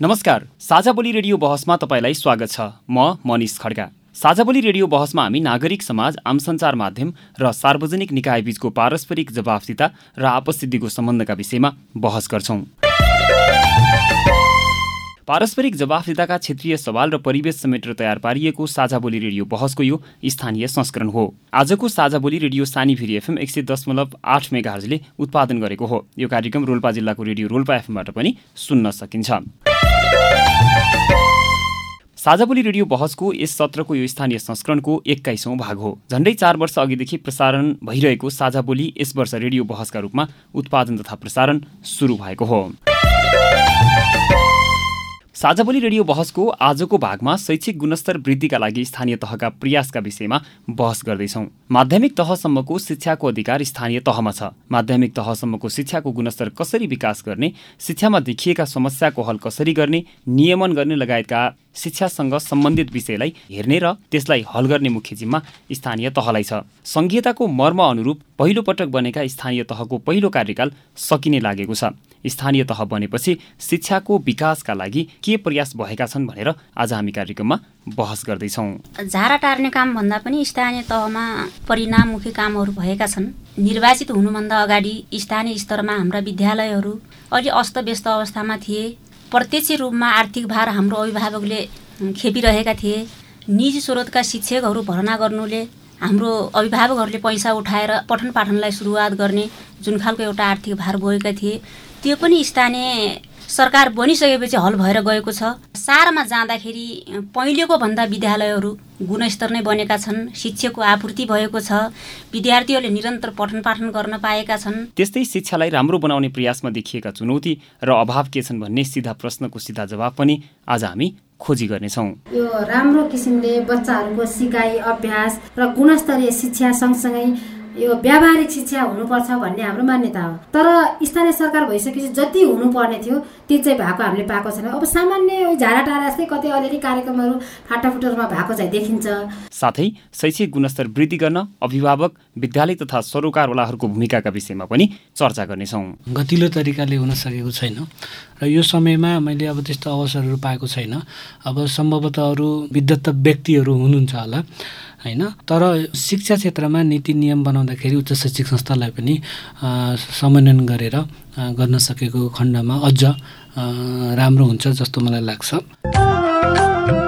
नमस्कार साझा बोली रेडियो बहसमा तपाईँलाई स्वागत छ। म मनिष खड्गा। साझा बोली रेडियो बहसमा हामी नागरिक समाज आम सञ्चार माध्यम र सार्वजनिक निकाय बीचको पारस्परिक जवाफदिता र आपसिद्धिको सम्बन्धका विषयमा बहस गर्छौँ। पारस्परिक जवाफदिताका क्षेत्रीय सवाल र परिवेश समेटेर तयार पारिएको साझा बोली रेडियो बहसको यो स्थानीय संस्करण हो। आजको साझा बोली रेडियो सानी भिरी एफएम एक सय दशमलव आठ मेगाहरजले उत्पादन गरेको हो। यो कार्यक्रम रोल्पा जिल्लाको रेडियो रोल्पा एफएमबाट पनि सुन्न सकिन्छ। साझाबोली रेडियो बहसको यस सत्रको यो स्थानीय संस्करणको एक्काइसौँ भाग हो। झन्डै चार वर्ष अघिदेखि प्रसारण भइरहेको साझाबोली यस वर्ष रेडियो बहसका रूपमा उत्पादन तथा प्रसारण सुरु भएको हो। साझाबोली रेडियो बहसको आजको भागमा शैक्षिक गुणस्तर वृद्धिका लागि स्थानीय तहका प्रयासका विषयमा बहस गर्दैछौँ। माध्यमिक तहसम्मको शिक्षाको अधिकार स्थानीय तहमा छ। माध्यमिक तहसम्मको शिक्षाको गुणस्तर कसरी विकास गर्ने शिक्षामा देखिएका समस्याको हल कसरी गर्ने नियमन गर्ने लगायतका शिक्षासँग सम्बन्धित विषयलाई हेर्ने र त्यसलाई हल गर्ने मुख्य जिम्मा स्थानीय तहलाई छ। सङ्घीयताको मर्म अनुरूप पहिलो पटक बनेका स्थानीय तहको पहिलो कार्यकाल सकिने लागेको छ। स्थानीय तह बनेपछि शिक्षाको विकासका लागि के प्रयास भएका छन् भनेर आज हामी कार्यक्रममा बहस गर्दैछौँ। झारा टार्ने काम भन्दा पनि स्थानीय तहमा परिणाममुखी कामहरू भएका छन्। निर्वाचित हुनुभन्दा अगाडि स्थानीय स्तरमा हाम्रा विद्यालयहरू अलि अस्तव्यस्त अवस्थामा थिए। प्रत्यक्ष रूपमा आर्थिक भार हाम्रो अभिभावकले खेपिरहेका थिए। निजी स्रोतका शिक्षकहरू भर्ना गर्नुले हाम्रो अभिभावकहरूले पैसा उठाएर पठन पाठनलाई सुरुवात गर्ने जुन खालको एउटा आर्थिक भार बोकेका थिए त्यो पनि स्थानीय सरकार बनिसकेपछि हल भएर गएको छ। सारमा जाँदाखेरि पहिलेको भन्दा विद्यालयहरू गुणस्तर नै बनेका छन्। शिक्षकको आपूर्ति भएको छ। विद्यार्थीहरूले निरन्तर पठन पाठन गर्न पाएका छन्। त्यस्तै शिक्षालाई राम्रो बनाउने प्रयासमा देखिएका चुनौती र अभाव के छन् भन्ने सिधा प्रश्नको सिधा जवाब पनि आज हामी खोजी गर्नेछौँ। यो राम्रो किसिमले बच्चाहरूको सिकाइ अभ्यास र गुणस्तरीय शिक्षा सँगसँगै यो व्यावहारिक शिक्षा हुनुपर्छ भन्ने हाम्रो मान्यता हो। तर स्थानीय सरकार भइसकेपछि जति हुनुपर्ने थियो त्यो चाहिँ भएको हामीले पाएको छैन। अब सामान्य झाडा टाढा जस्तै कतै अलिअलि कार्यक्रमहरू फाटाफुटहरूमा भएको चाहिँ देखिन्छ। साथै शैक्षिक गुणस्तर वृद्धि गर्न अभिभावक विद्यालय तथा सरोकारवालाहरूको भूमिकाका विषयमा पनि चर्चा गर्नेछौँ। गतिलो तरिकाले हुन सकेको छैन र यो समयमा मैले अब त्यस्तो अवसरहरू पाएको छैन। अब सम्भवतः अरू विद्वत व्यक्तिहरू हुनुहुन्छ होला। होइन? तर शिक्षा क्षेत्रमा नीति नियम बनाउँदाखेरि उच्च शैक्षिक संस्थालाई पनि समन्वयन गरेर गर्न सकेको खण्डमा अझ राम्रो हुन्छ जस्तो मलाई लाग्छ।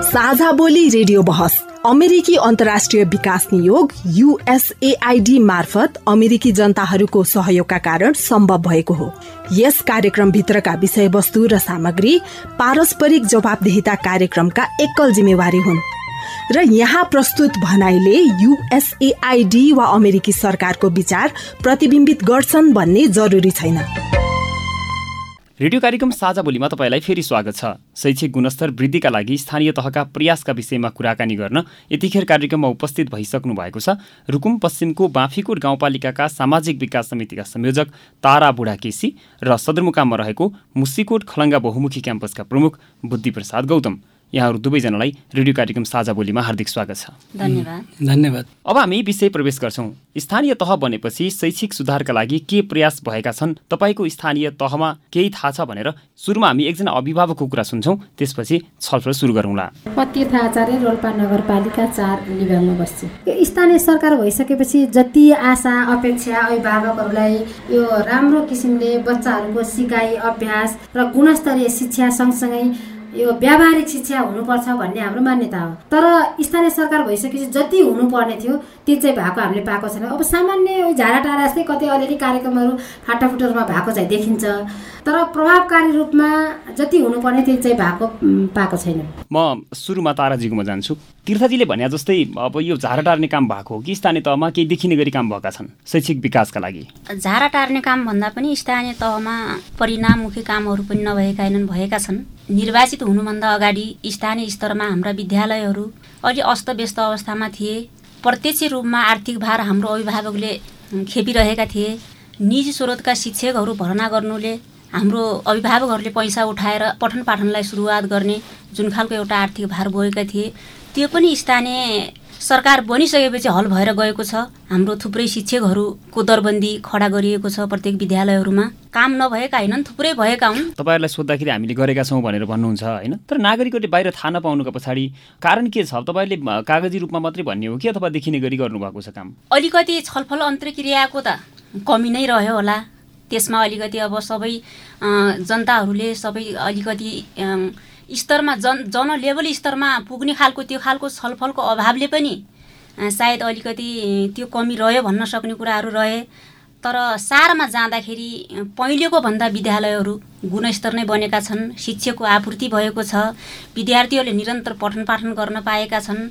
साझा बोली रेडियो बहस अमेरिकी अन्तर्राष्ट्रिय विकास नियोग युएसएआईडी मार्फत अमेरिकी जनताहरूको सहयोगका कारण सम्भव भएको हो। यस कार्यक्रमभित्रका विषयवस्तु र सामग्री पारस्परिक जवाबदेहिता कार्यक्रमका एकल जिम्मेवारी हुन्। र यहाँ प्रस्तुत भनाइले युएसएआईडी वा अमेरिकी सरकारको विचार प्रतिबिम्बित गर्छन् भन्ने जरुरी छैन। रेडियो कार्यक्रम साझा बोलीमा तपाईँलाई फेरि स्वागत छ। शैक्षिक गुणस्तर वृद्धिका लागि स्थानीय तहका प्रयासका विषयमा कुराकानी गर्न यतिखेर कार्यक्रममा उपस्थित भइसक्नु भएको छ। रुकुम पश्चिमको बाँफीकोट गाउँपालिकाका सामाजिक विकास समितिका संयोजक तारा बुढा केसी र सदरमुकाममा रहेको मुसिकोट खलङ्गा बहुमुखी क्याम्पसका प्रमुख बुद्धिप्रसाद गौतम। यहाँहरू दुवैजनालाई रेडियो कार्यक्रम साझा बोलीमा हार्दिक स्वागत छ। धन्यवाद। धन्यवाद। अब हामी विषय प्रवेश गर्छौँ। स्थानीय तह बनेपछि शैक्षिक सुधारका लागि के प्रयास भएका छन्? तपाईँको स्थानीय तहमा केही थाहा छ भनेर सुरुमा हामी एकजना अभिभावकको कुरा सुन्छौँ। त्यसपछि छलफल सुरु गरौँला। म तीर्थ आचार्य रोल्पा नगरपालिका चार लिबाङमा बस्छु। स्थानीय सरकार भइसकेपछि जति आशा अपेक्षा अभिभावकहरूलाई यो राम्रो किसिमले बच्चाहरूको सिकाइ अभ्यास र गुणस्तरीय शिक्षा सँगसँगै यो व्यावहारिक शिक्षा हुनुपर्छ भन्ने हाम्रो मान्यता हो। तर स्थानीय सरकार भइसकेपछि जति हुनुपर्ने थियो त्यो चाहिँ भएको हामीले पाएको छैन। अब सामान्य झाडा टाढा जस्तै कतै अलिअलि कार्यक्रमहरू फाटाफुटहरूमा भएको चाहिँ देखिन्छ। तर प्रभावकारी रूपमा जति हुनुपर्ने त्यो चाहिँ भएको पाएको छैन। म सुरुमा ताराजीकोमा जान्छु। तीर्थजीले भने जस्तै अब यो झारा टार्ने काम भएको हो कि स्थानीय तहमा केही देखिने गरी काम भएका छन् शैक्षिक विकासका लागि? झारा टार्ने काम भन्दा पनि स्थानीय तहमा परिणाममुखी कामहरू पनि नभएका भएका छन्। निर्वाचित हुनुभन्दा अगाडि स्थानीय स्तरमा हाम्रा विद्यालयहरू अलि अस्तव्यस्त अवस्थामा थिए। प्रत्यक्ष रूपमा आर्थिक भार हाम्रो अभिभावकले खेपिरहेका थिए। निजी स्रोतका शिक्षकहरू भर्ना गर्नुले हाम्रो अभिभावकहरूले पैसा उठाएर पठन पाठनलाई सुरुवात गर्ने जुन खालको एउटा आर्थिक भार बोकेका थिए। त्यो पनि स्थानीय सरकार बनिसकेपछि हल भएर गएको छ। हाम्रो थुप्रै शिक्षकहरूको दरबन्दी खडा गरिएको छ प्रत्येक विद्यालयहरूमा। काम नभएका होइनन् थुप्रै भएका हुन्। तपाईँहरूलाई सोद्धाखेरि हामीले गरेका छौँ भनेर भन्नुहुन्छ होइन? तर नागरिकहरूले बाहिर थाहा नपाउनुको पछाडि कारण के छ? तपाईँले कागजी रूपमा मात्रै भन्ने हो कि अथवा देखिने गरी गर्नुभएको छ काम? अलिकति छलफल अन्तर्क्रियाको त कमी नै रह्यो होला। त्यसमा अलिकति अब सबै जनताहरूले सबै अलिकति स्तरमा जन लेभल स्तरमा पुग्ने खालको त्यो खालको छलफलको अभावले पनि सायद अलिकति त्यो कमी रह्यो भन्न सक्ने कुराहरू रहे। तर सारमा जाँदाखेरि पहिलेको भन्दा विद्यालयहरू गुणस्तर नै बनेका छन् शिक्षकको आपूर्ति भएको छ विद्यार्थीहरूले निरन्तर पठन पाठन गर्न पाएका छन्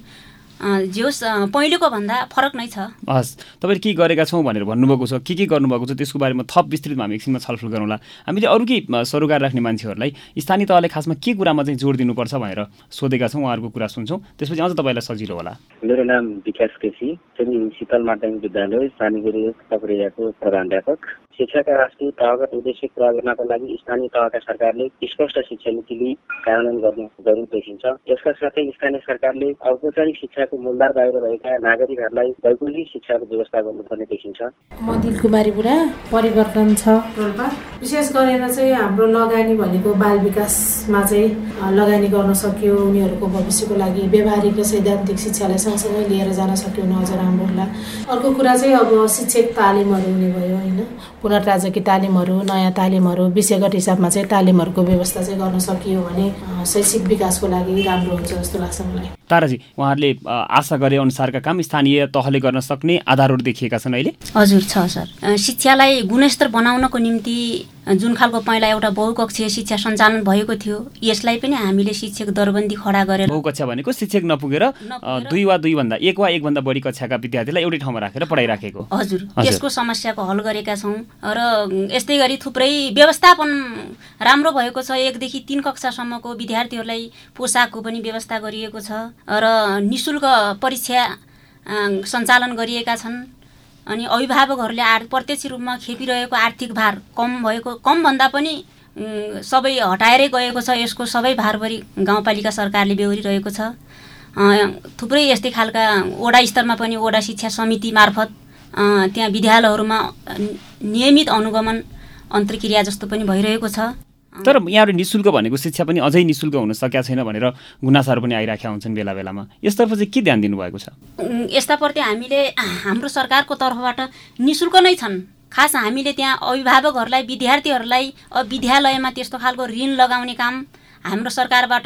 जे होस् पहिलेको भन्दा फरक नै छ। हस् तपाईँले के गरेका छौँ भनेर भन्नुभएको छ के के गर्नुभएको छ त्यसको बारेमा थप विस्तृतमा हामी एकछिनमा छलफल गरौँला। हामीले अरू केही सरोकार राख्ने मान्छेहरूलाई स्थानीय तहले खासमा के कुरामा चाहिँ जोड दिनुपर्छ भनेर सोधेका छौँ उहाँहरूको कुरा सुन्छौँ। त्यसपछि अझ तपाईँलाई सजिलो होला। मेरो नाम विकास केसी शीतल माध्यमिक विद्यालय स्थानीय प्रधान शिक्षाका राष्ट्रिय तहगत उद्देश्य पुरा गर्नका लागि स्थानीय तहका सरकारले स्पष्ट शिक्षा नीतिले कार्यान्वयन गर्नु जरुरी देखिन्छ। यसका साथै स्थानीय सरकारले औपचारिक शिक्षाको मूलधार बाहिर रहेका नागरिकहरूलाई वैकल्पिक शिक्षाको व्यवस्था गर्नुपर्ने देखिन्छ। म दिलकुमारी बुढा परिवर्तन छ विशेष गरेर चाहिँ हाम्रो लगानी भनेको बाल विकासमा चाहिँ लगानी गर्न सक्यो उनीहरूको भविष्यको लागि व्यवहारिक र सैद्धान्तिक शिक्षालाई सँगसँगै लिएर जान सक्यो अझ राम्रो होला अर्को कुरा चाहिँ अब शिक्षक तालिमहरू हुने भयो होइन? पुनर्राजकी तालिमहरू नयाँ तालिमहरू विषयगत हिसाबमा चाहिँ तालिमहरूको व्यवस्था चाहिँ गर्न सकियो भने शैक्षिक विकासको लागि राम्रो हुन्छ जस्तो लाग्छ मलाई। ताराजी उहाँहरूले आशा गरे अनुसारका काम स्थानीय तहले गर्न सक्ने आधारहरू देखिएका छन् अहिले। हजुर छ सर। शिक्षालाई गुणस्तर बनाउनको निम्ति जुन खालको पहिला एउटा बहुकक्षीय शिक्षा सञ्चालन भएको थियो यसलाई पनि हामीले शिक्षक दरबन्दी खडा गरेर बहुकक्षा भनेको शिक्षक नपुगेर दुई वा दुईभन्दा एक वा एकभन्दा बढी कक्षाका विद्यार्थीलाई एउटै ठाउँमा राखेर पढाइराखेको हजुर। यसको समस्याको हल गरेका छौँ र यस्तै गरी थुप्रै व्यवस्थापन राम्रो भएको छ। एकदेखि तिन कक्षासम्मको विद्यार्थीहरूलाई पोसाकको पनि व्यवस्था गरिएको छ। र नि परीक्षा सञ्चालन गरिएका छन्। अनि अभिभावकहरूले आर प्रत्यक्ष रूपमा खेपिरहेको आर्थिक भार कम भएको कमभन्दा पनि सबै हटाएरै गएको छ। यसको सबै भारभरि गाउँपालिका सरकारले बेहोरिरहेको छ। थुप्रै यस्तै खालका वडा स्तरमा पनि वडा शिक्षा समिति मार्फत त्यहाँ विद्यालयहरूमा नियमित अनुगमन अन्तर्क्रिया जस्तो पनि भइरहेको छ। तर यहाँहरू नि शुल्क भनेको शिक्षा पनि अझै नि शुल्क हुन सकेका छैन भनेर गुनासाहरू पनि आइराखेका हुन्छन् बेला बेलामा यसतर्फ चाहिँ के ध्यान दिनुभएको छ? यस्ताप्रति हामीले हाम्रो सरकारको तर्फबाट नि शुल्क नै छन्। खास हामीले त्यहाँ अभिभावकहरूलाई विद्यार्थीहरूलाई विद्यालयमा त्यस्तो खालको ऋण लगाउने काम हाम्रो सरकारबाट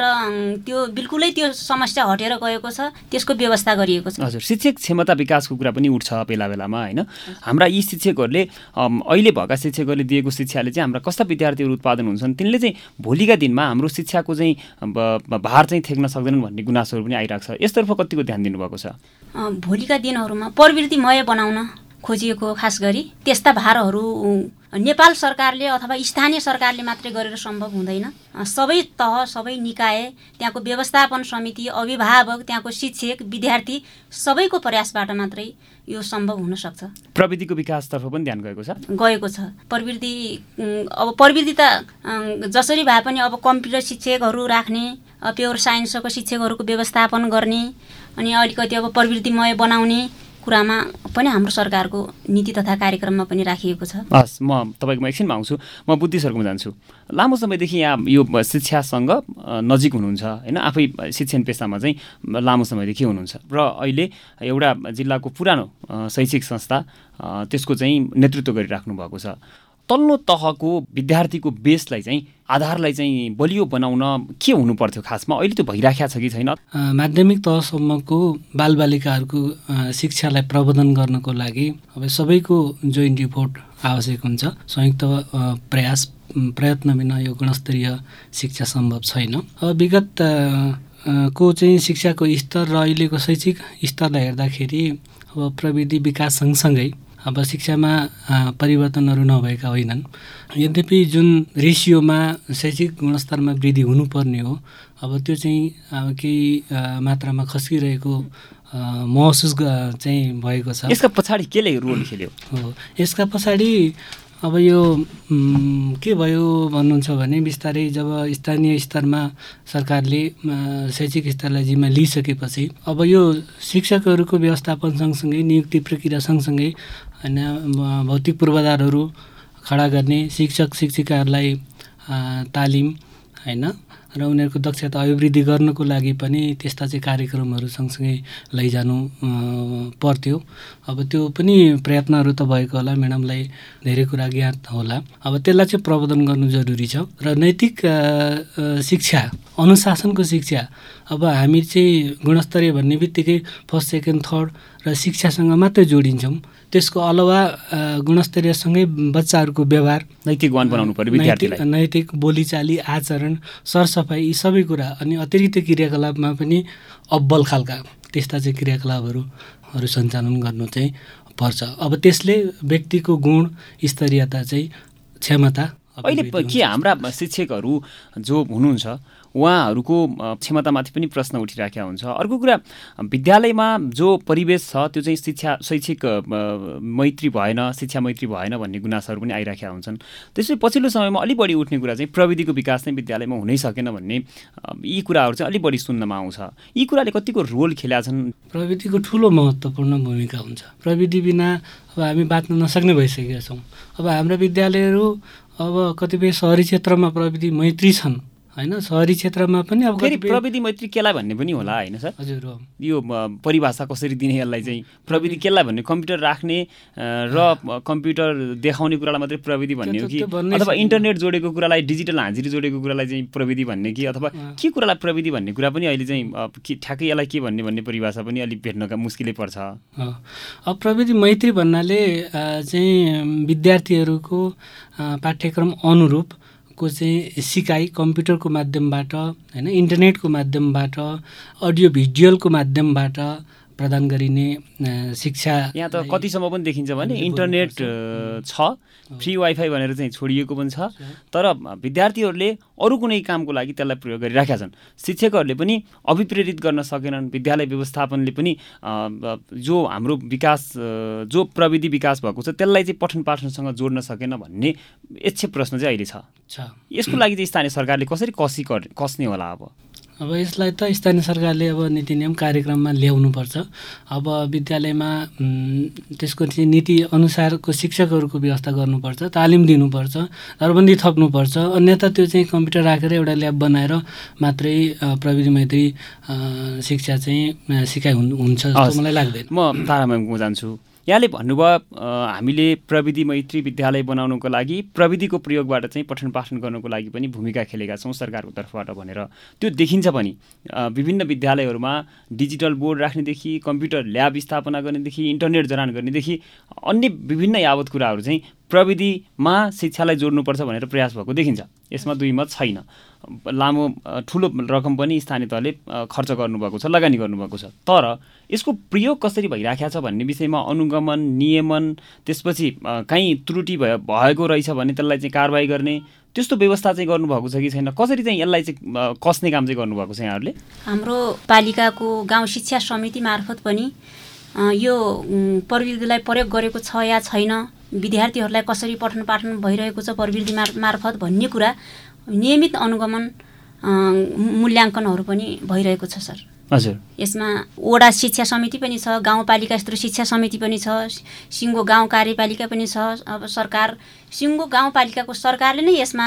त्यो बिल्कुलै त्यो समस्या हटेर गएको छ त्यसको व्यवस्था गरिएको छ। हजुर शिक्षक क्षमता विकासको कुरा पनि उठ्छ बेला बेलामा होइन? हाम्रा यी शिक्षकहरूले अहिले भएका शिक्षकहरूले दिएको शिक्षाले चाहिँ हाम्रा कस्ता विद्यार्थीहरू उत्पादन हुन्छन् तिनले चाहिँ भोलिका दिनमा हाम्रो शिक्षाको चाहिँ भार चाहिँ थेक्न सक्दैनन् भन्ने गुनासोहरू पनि आइरहेको छ। यसतर्फ कतिको ध्यान दिनुभएको छ? भोलिका दिनहरूमा प्रवृत्तिमय बनाउन खोजिएको खास गरी त्यस्ता भारहरू नेपाल सरकारले अथवा स्थानीय सरकारले मात्रै गरेर सम्भव हुँदैन। सबै तह सबै निकाय त्यहाँको व्यवस्थापन समिति अभिभावक त्यहाँको शिक्षक विद्यार्थी सबैको प्रयासबाट मात्रै यो सम्भव हुन सक्छ। प्रविधिको विकासतर्फ पनि ध्यान गएको छ? गएको छ। प्रविधि अब प्रविधि त जसरी भए पनि अब कम्प्युटर शिक्षकहरू राख्ने प्योर साइन्सको शिक्षकहरूको व्यवस्थापन गर्ने अनि अलिकति अब प्रविधिमय बनाउने कुरामा पनि हाम्रो सरकारको नीति तथा कार्यक्रममा पनि राखिएको छ। हस् म तपाईँकोमा एकछिनमा आउँछु। म बुद्धि जान्छु। लामो समयदेखि यहाँ यो शिक्षासँग नजिक हुनुहुन्छ होइन? आफै शिक्षण पेसामा चाहिँ लामो समयदेखि हुनुहुन्छ। र अहिले एउटा जिल्लाको पुरानो शैक्षिक संस्था त्यसको चाहिँ नेतृत्व गरिराख्नु भएको छ। तल्लो तहको विद्यार्थीको बेसलाई चाहिँ आधारलाई चाहिँ बलियो बनाउन के हुनु पर्थ्यो खासमा? अहिले त्यो भइराखेको छ कि छैन? माध्यमिक तहसम्मको बालबालिकाहरूको शिक्षालाई प्रबन्धन गर्नको लागि अब सबैको जोइन्ट रिपोर्ट आवश्यक हुन्छ। संयुक्त प्रयास प्रयत्न बिना यो गुणस्तरीय शिक्षा सम्भव छैन। अब विगत को चाहिँ शिक्षाको स्तर र अहिलेको शैक्षिक स्तरलाई हेर्दाखेरि अब प्रविधि विकास सँगसँगै अब शिक्षामा परिवर्तनहरू नभएका होइनन्। यद्यपि जुन रेसियोमा शैक्षिक गुणस्तरमा वृद्धि हुनुपर्ने हो अब त्यो चाहिँ केही मात्रामा खस्किरहेको महसुस चाहिँ भएको छ। यसका पछाडि केले रोल खेल्यो? हो यसका पछाडि अब यो के भयो भन्नुहुन्छ भने बिस्तारै जब स्थानीय स्तरमा सरकारले शैक्षिक स्तरलाई जिम्मा लिइसकेपछि अब यो शिक्षकहरूको व्यवस्थापन सँगसँगै नियुक्ति प्रक्रिया सँगसँगै होइन भौतिक पूर्वाधारहरू खडा गर्ने शिक्षक शिक्षिकाहरूलाई तालिम होइन? र उनीहरूको दक्षता अभिवृद्धि गर्नको लागि पनि त्यस्ता चाहिँ कार्यक्रमहरू सँगसँगै लैजानु पर्थ्यो। अब त्यो पनि प्रयत्नहरू त भएको होला म्याडमलाई धेरै कुरा ज्ञात होला। अब त्यसलाई चाहिँ प्रबन्धन गर्नु जरुरी छ। र नैतिक शिक्षा अनुशासनको शिक्षा अब हामी चाहिँ गुणस्तरीय भन्ने बित्तिकै फर्स्ट सेकेन्ड थर्ड र शिक्षासँग मात्रै जोडिन्छौँ। त्यसको अलावा गुणस्तरीयसँगै बच्चाहरूको व्यवहार नैतिक बनाउनु पर्यो नैतिक नैतिक बोलीचाली आचरण सरसफाइ यी सबै कुरा अनि अतिरिक्त क्रियाकलापमा पनि अब्बल खालका त्यस्ता चाहिँ क्रियाकलापहरू सञ्चालन गर्नु चाहिँ पर्छ। अब त्यसले व्यक्तिको गुण स्तरीयता चाहिँ क्षमता अहिले के हाम्रा शिक्षकहरू जो हुनुहुन्छ उहाँहरूको क्षमतामाथि पनि प्रश्न उठिराखेका हुन्छ। अर्को कुरा विद्यालयमा जो परिवेश छ त्यो चाहिँ शिक्षा शैक्षिक मैत्री भएन शिक्षा मैत्री भएन भन्ने गुनासोहरू पनि आइराखेका हुन्छन्। त्यसपछि पछिल्लो समयमा अलिक बढी उठ्ने कुरा चाहिँ प्रविधिको विकास नै विद्यालयमा हुनै सकेन भन्ने यी कुराहरू चाहिँ अलिक बढी सुन्नमा आउँछ। यी कुराले कतिको रोल खेला छन्? प्रविधिको ठुलो महत्त्वपूर्ण भूमिका हुन्छ। प्रविधि बिना अब हामी बाँच्न नसक्ने भइसकेका छौँ। अब हाम्रा विद्यालयहरू अब कतिपय सहरी क्षेत्रमा प्रविधि मैत्री छन्। होइन? सहरी क्षेत्रमा पनि अब फेरि प्रविधि मैत्री केलाई भन्ने पनि होला होइन सर? हजुर यो परिभाषा कसरी दिने यसलाई चाहिँ? प्रविधि केलाई भन्ने? कम्प्युटर राख्ने र कम्प्युटर देखाउने कुरालाई मात्रै प्रविधि भन्ने हो कि? अथवा इन्टरनेट जोडेको कुरालाई डिजिटल हाजिरी जोडेको कुरालाई चाहिँ प्रविधि भन्ने कि? अथवा के कुरालाई प्रविधि भन्ने कुरा पनि अहिले चाहिँ ठ्याक्कै यसलाई के भन्ने भन्ने परिभाषा पनि अलिक भेट्नका मुस्किलै पर्छ। अब प्रविधि मैत्री भन्नाले चाहिँ विद्यार्थीहरूको पाठ्यक्रम अनुरूप को चाहिँ सिकाइ कम्प्युटरको माध्यमबाट होइन इन्टरनेटको माध्यमबाट अडियो भिजुअलको माध्यमबाट प्रदान गरिने शिक्षा यहाँ त कतिसम्म पनि देखिन्छ भने इन्टरनेट छ फ्री वाइफाई भनेर चाहिँ छोडिएको पनि छ। तर विद्यार्थीहरूले अरू कुनै कामको लागि त्यसलाई प्रयोग गरिराखेका छन्। शिक्षकहरूले पनि अभिप्रेरित गर्न सकेनन्। विद्यालय व्यवस्थापनले पनि जो हाम्रो विकास जो प्रविधि विकास भएको छ त्यसलाई चाहिँ पठन पाठनसँग जोड्न सकेन भन्ने यक्ष प्रश्न चाहिँ अहिले छ। यसको लागि चाहिँ स्थानीय सरकारले कसरी कसी कस्ने होला अब? अब यसलाई त स्थानीय सरकारले अब नीति नियम कार्यक्रममा ल्याउनुपर्छ। अब विद्यालयमा त्यसको चाहिँ नीति अनुसारको शिक्षकहरूको व्यवस्था गर्नुपर्छ तालिम दिनुपर्छ दरबन्दी थप्नुपर्छ अन्यथा त्यो चाहिँ कम्प्युटर राखेर एउटा ल्याब बनाएर मात्रै प्रविधि मैत्री शिक्षा चाहिँ सिकाइ हुन्छ जस्तो मलाई लाग्दैन। म तारामामको जान्छु। यहाँले भन्नुभयो हामीले प्रविधि मैत्री विद्यालय बनाउनुको लागि प्रविधिको प्रयोगबाट चाहिँ पठन पाठन गर्नुको लागि पनि भूमिका खेलेका छौँ सरकारको तर्फबाट भनेर। त्यो देखिन्छ पनि विभिन्न विद्यालयहरूमा डिजिटल बोर्ड राख्नेदेखि कम्प्युटर ल्याब स्थापना गर्नेदेखि इन्टरनेट जडान गर्नेदेखि अन्य विभिन्न यावत कुराहरू चाहिँ प्रविधिमा शिक्षालाई जोड्नुपर्छ भनेर प्रयास भएको देखिन्छ। यसमा दुई मत छैन। लामो ठुलो रकम पनि स्थानीय तहले खर्च गर्नुभएको छ लगानी गर्नुभएको छ। तर यसको प्रयोग कसरी भइराखेको छ भन्ने विषयमा अनुगमन नियमन त्यसपछि काहीँ त्रुटि भयो भएको रहेछ भने त्यसलाई चाहिँ कारवाही गर्ने त्यस्तो व्यवस्था चाहिँ गर्नुभएको छ कि छैन? कसरी चाहिँ यसलाई चाहिँ कस्ने काम चाहिँ गर्नुभएको छ यहाँहरूले? हाम्रो पालिकाको गाउँ शिक्षा समिति मार्फत पनि यो प्रविधिलाई प्रयोग गरेको छ या छैन विद्यार्थीहरूलाई कसरी पठन पाठन भइरहेको छ प्रविधि मार्फत भन्ने कुरा नियमित अनुगमन मूल्याङ्कनहरू पनि भइरहेको छ सर। हजुर। यसमा वडा शिक्षा समिति पनि छ गाउँपालिका स्तरीय शिक्षा समिति पनि छ सिङ्गो गाउँ कार्यपालिका पनि छ अब सरकार सिङ्गो गाउँपालिकाको सरकारले नै यसमा